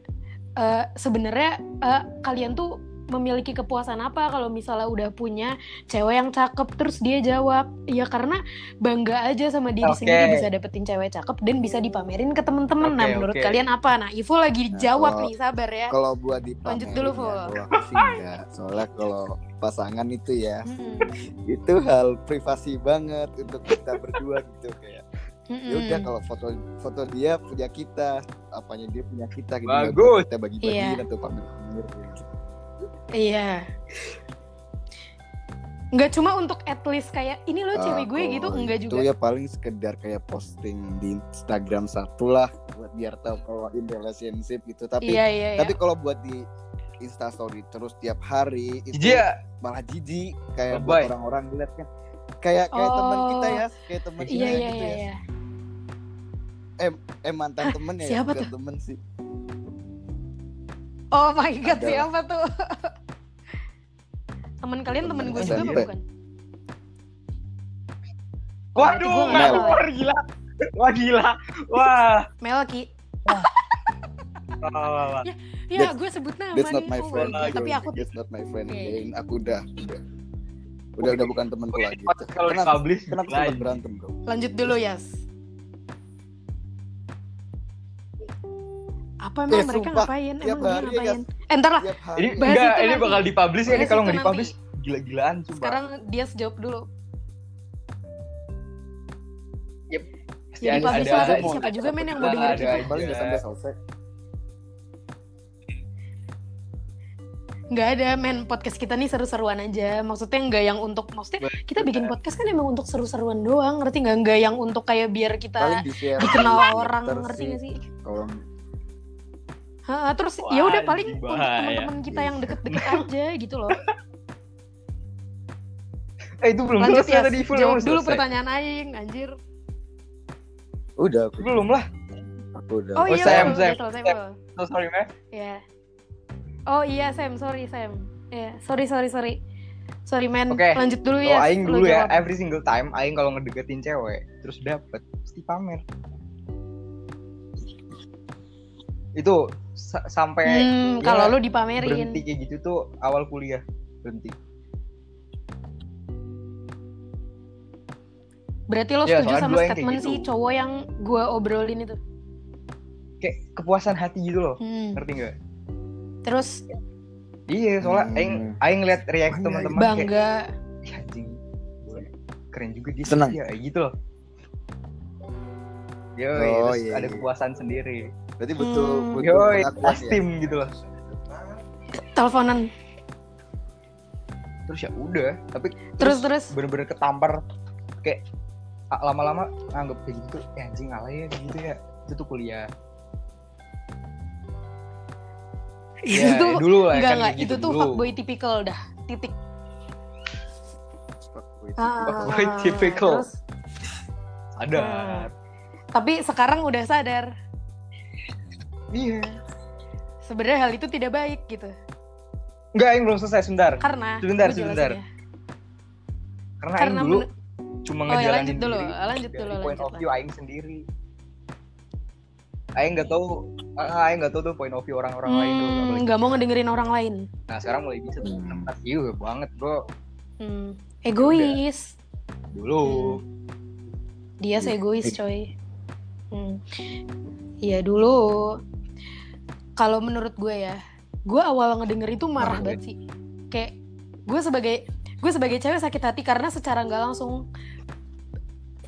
e, sebenarnya e, kalian tuh memiliki kepuasan apa kalau misalnya udah punya cewek yang cakep terus dia jawab ya karena bangga aja sama diri Oke. sendiri bisa dapetin cewek cakep dan bisa dipamerin ke temen-temen nah Oke, menurut kalian apa nah Ivo lagi Nah, jawab kalau- nih sabar ya Kalau buat dipamerin Lanjut dulu, ya, aku sih enggak. Soalnya kalau pasangan itu ya Mm-mm. itu hal privasi banget untuk kita berdua gitu kayak Mm-mm. ya udah kalau foto foto dia punya kita apanya dia punya kita gitu Bagus. Kita bagi-bagiin Iya. atau pamer-pamer gitu. Iya. Nggak cuma untuk at least kayak ini loh cewek gue Ah, gitu, enggak itu juga. ya paling sekedar kayak posting di Instagram satu lah buat biar tahu kalau in relationship gitu tapi Iya iya iya. tapi kalau buat di Insta story terus tiap hari itu ya? malah jijik kayak buat orang-orang lihat kan kayak kayak teman Oh. kita ya kayak teman kita Iya iya gitu iya ya iya. eh mantan temen ya siapa bukan tuh? temen sih Oh my god, Ada. siapa tuh? temen kalian temen Temen gue juga apa bukan? Waduh, nggak tahu. keluar gila. Wah gila. Wah. Melki. Wah, wah, wah, wah. Ya, gue sebut nama that's not nih. my Oh, friend ya, tapi aku that's not my friend Oke. again aku udah udah udah udah bukan temanku lagi Kalau kenapa kenapa berantem bro lanjut dulu, Yas. Apa emang Eh, mereka sumpah, ngapain? tiap Emang dia ya, ngapain? Eh, ntar lah. Ini enggak, ini nanti. bakal dipublish ya ini kalau nggak dipublish gila-gilaan coba. Sekarang dia jawab dulu. Pasti Ya ada- ada. Siapa juga men yang mau aja. kita. paling udah sampai selesai Nggak ada men podcast kita nih seru-seruan aja. Maksudnya nggak yang untuk maksudnya kita bikin podcast kan emang untuk seru-seruan doang. Ngerti nggak? Nggak yang untuk kayak paling kita di dikenal orang. Ngerti nggak sih? kalau Ha, terus ya udah paling untuk teman-teman kita yang deket-deket aja gitu loh. Eh itu belum Lanjut selesai ya. tadi full Jawab dulu selesai. pertanyaan aing, anjir. udah aku, Belum lah. aku udah Oh, Oh, iya, Sam, Sam, Sam. So sorry man. Ya. Oh iya Sam, sorry Sam. Ya, sorry sorry sorry. Sorry men, Oke. lanjut dulu Oh, ya. aing Lu dulu ya, jawab. every single time aing kalau ngedeketin cewek terus dapet pasti pamer. Itu sa- sampai Hmm, ya, kalau lu dipamerin. berhenti kayak gitu tuh awal kuliah berhenti. Berarti lo Ya, setuju sama kayak statement gitu. si cowok yang gua obrolin itu? Kayak kepuasan hati gitu loh, Hmm. ngerti nggak? Terus Iya, soalnya Hmm. aing aing lihat reaksi Bangga teman-teman kayak bangga. "Ih, anjing. gua Keren juga dia Senang. ya kayak gitu loh. Yoi, Oh, iya, ada iya. kepuasan sendiri. Berarti butuh Hmm. butuh Yoi, pengakuan ya. team gitu loh. teleponan Terus ya udah, tapi terus terus bener-bener ketampar kayak ah, lama-lama nganggep kayak gitu ya anjing alay ya gitu ya itu tuh kuliah itu ya tuh dulu lah enggak kan enggak kayak itu gitu tuh dulu. fuckboy typical dah titik Fuckboy. Fuckboy Ah, typical. terus, ada tapi sekarang udah sadar iya. Sebenarnya hal itu tidak baik gitu. Enggak yang belum selesai sebentar. Karena Sebentar, sebentar. ya. karena, Karena Aing dulu men- cuma Oh, ya, ngejalanin lanjut dulu, diri lanjut dulu, point lanjut, of view Aing sendiri. Aing nggak tahu ah, Aing nggak tahu tuh point of view orang-orang lain tuh Hmm, nggak mau ngedengerin orang lain. Nah sekarang mulai bisa tuh Hmm. tempat iya banget bro. Hmm, egois. Dulu. Dia Iya. egois coy. Hmm. Iya dulu kalau menurut gue ya gue awal ngedenger itu marah Marah, banget sih kayak gue sebagai gue sebagai cewek sakit hati karena secara nggak langsung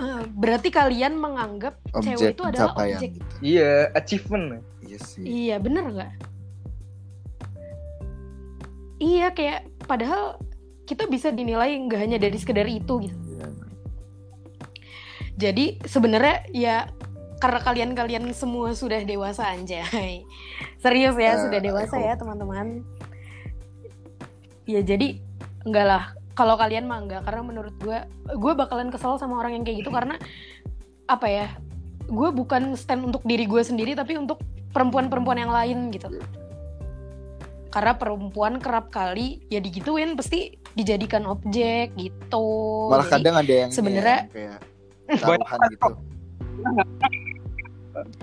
eh, berarti kalian menganggap cewek Objek itu adalah objek gitu. iya achievement Iya sih. Iya bener nggak? Iya kayak padahal kita bisa dinilai nggak hanya dari sekedar itu gitu. Iya. Jadi sebenarnya ya karena kalian-kalian semua sudah dewasa anjay. Serius ya Eh, sudah dewasa ya teman-teman. Ya jadi enggak lah. Kalau kalian mah enggak karena menurut gue gue bakalan kesel sama orang yang kayak gitu karena apa ya? Gue bukan stand untuk diri gue sendiri tapi untuk perempuan-perempuan yang lain gitu. Karena perempuan kerap kali ya digituin pasti dijadikan objek gitu. Malah Jadi- kadang ada yang sebenarnya- ya, kayak taruhan gitu.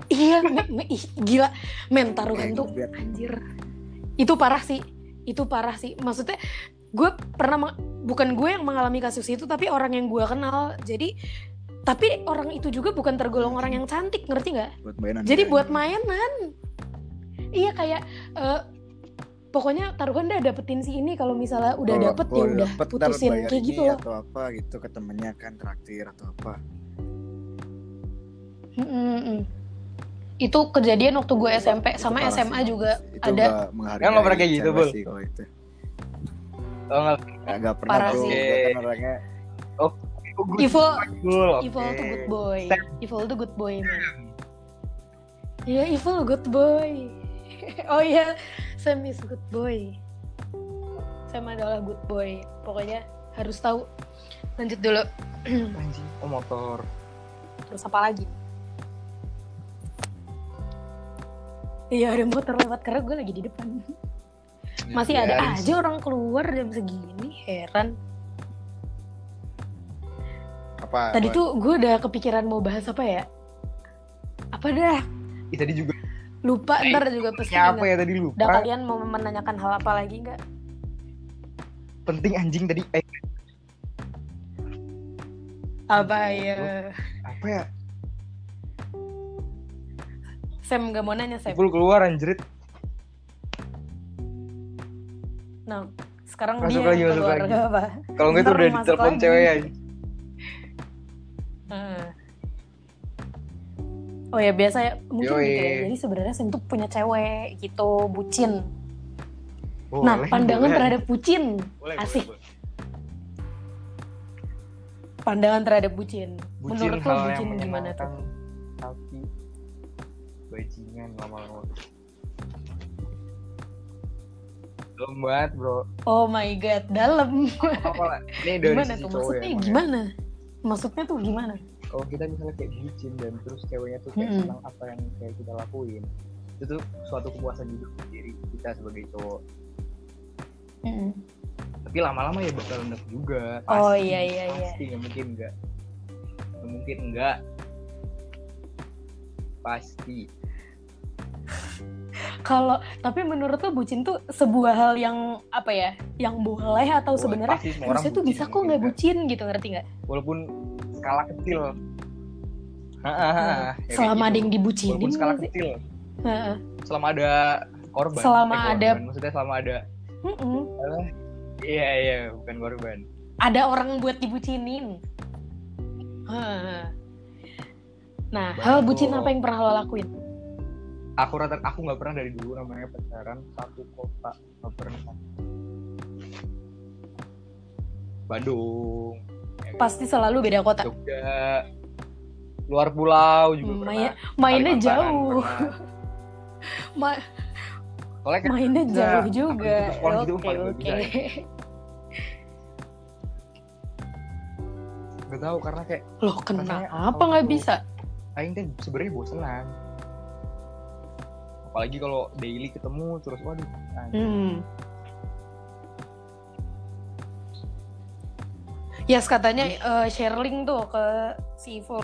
Iya, me- me- ih, gila. Men, taruhan Kayak tuh anjir. Itu parah sih. Itu parah sih. Maksudnya gue pernah bukan gue yang mengalami kasus itu tapi orang yang gue kenal. Jadi tapi orang itu juga bukan tergolong orang yang cantik, ngerti nggak? buat mainan. Jadi ya. buat mainan. Iya kayak eh, pokoknya taruhan dah dapetin si ini kalau misalnya udah Kalau- dapet ya udah dapet, putusin kayak gitu loh. atau apa gitu ke temennya kan traktir atau apa. Mm-mm. Itu kejadian waktu gue SMP Itu sama parah SMA sih. juga itu ada. nggak menghargai Kan nggak pernah kayak gitu, Bul? kalau itu oh nggak Nggak- pernah Parah bro sih. Kan orangnya Cool, oke. Evil tuh good boy. Evil tuh good boy, man. Iya, Evil good boy. oh iya, Sam is good boy. Sam adalah good boy. Pokoknya harus tahu. Lanjut dulu. anjing oh motor Terus apa lagi? Iya ada motor lewat karena gue lagi di depan. Masih ada Biarin aja orang keluar jam segini, heran. apa Tadi apa? tuh gue udah kepikiran mau bahas apa ya? Apa dah? Ih, tadi juga Lupa ntar juga pasti ya apa ya tadi lupa Udah kalian mau menanyakan hal apa lagi nggak? penting anjing tadi eh Apa ya? apa ya Sam gak mau nanya Sam. Ipul keluar anjrit Nah, sekarang Masuk dia lagi, yang keluar lagi. apa. kalau nggak tuh Ntar udah ditelepon cewek ya. Oh ya biasa ya mungkin Yoi. gitu ya. Jadi sebenarnya Sam tuh punya cewek gitu, bucin. Boleh, nah, pandangan boleh. terhadap bucin. Boleh, asik. boleh, boleh. Pandangan terhadap bucin. bucin Menurut lo bucin gimana tuh? Bajingan lama-lama belum banget bro Oh my god, dalam. ini dari gimana tuh? Maksudnya ya, gimana? Maksudnya tuh gimana? kalau kita misalnya kayak bucin dan terus ceweknya tuh kayak Mm-mm. senang apa yang kayak kita lakuin itu tuh suatu kepuasan juga buat diri kita sebagai cowok Mm-mm. tapi lama-lama ya bakal enak juga Oh, Pasti, iya, iya, iya. pasti nggak mungkin enggak nggak mungkin enggak pasti Kalau tapi menurut lo bucin tuh sebuah hal yang apa ya? Yang boleh atau sebenarnya harusnya tuh bisa kok nggak enggak. bucin gitu ngerti nggak? walaupun skala kecil ya Selama ada gitu. yang dibucinin walaupun skala sih? kecil selama ada korban Selama Eh, korban. ada- maksudnya selama ada iya iya bukan korban Ada orang buat dibucinin. Nah, Bandung. hal bucin apa yang pernah lo lakuin? Aku rata aku nggak pernah dari dulu namanya pacaran satu kota nggak pernah Bandung ya kan? Pasti selalu beda kota. Jogja luar pulau juga Hmm, pernah mainnya Kalimantan jauh. pernah. Ma- soalnya kan mainnya Enggak, jauh juga. gitu Oke, oke. bisa ya. nggak tahu karena kayak Loh, kenapa nggak bisa? Aing teh sebenarnya bosenan apalagi kalau daily ketemu terus waduh. Hmm. Yes, katanya eh, sharing tuh ke si Ivo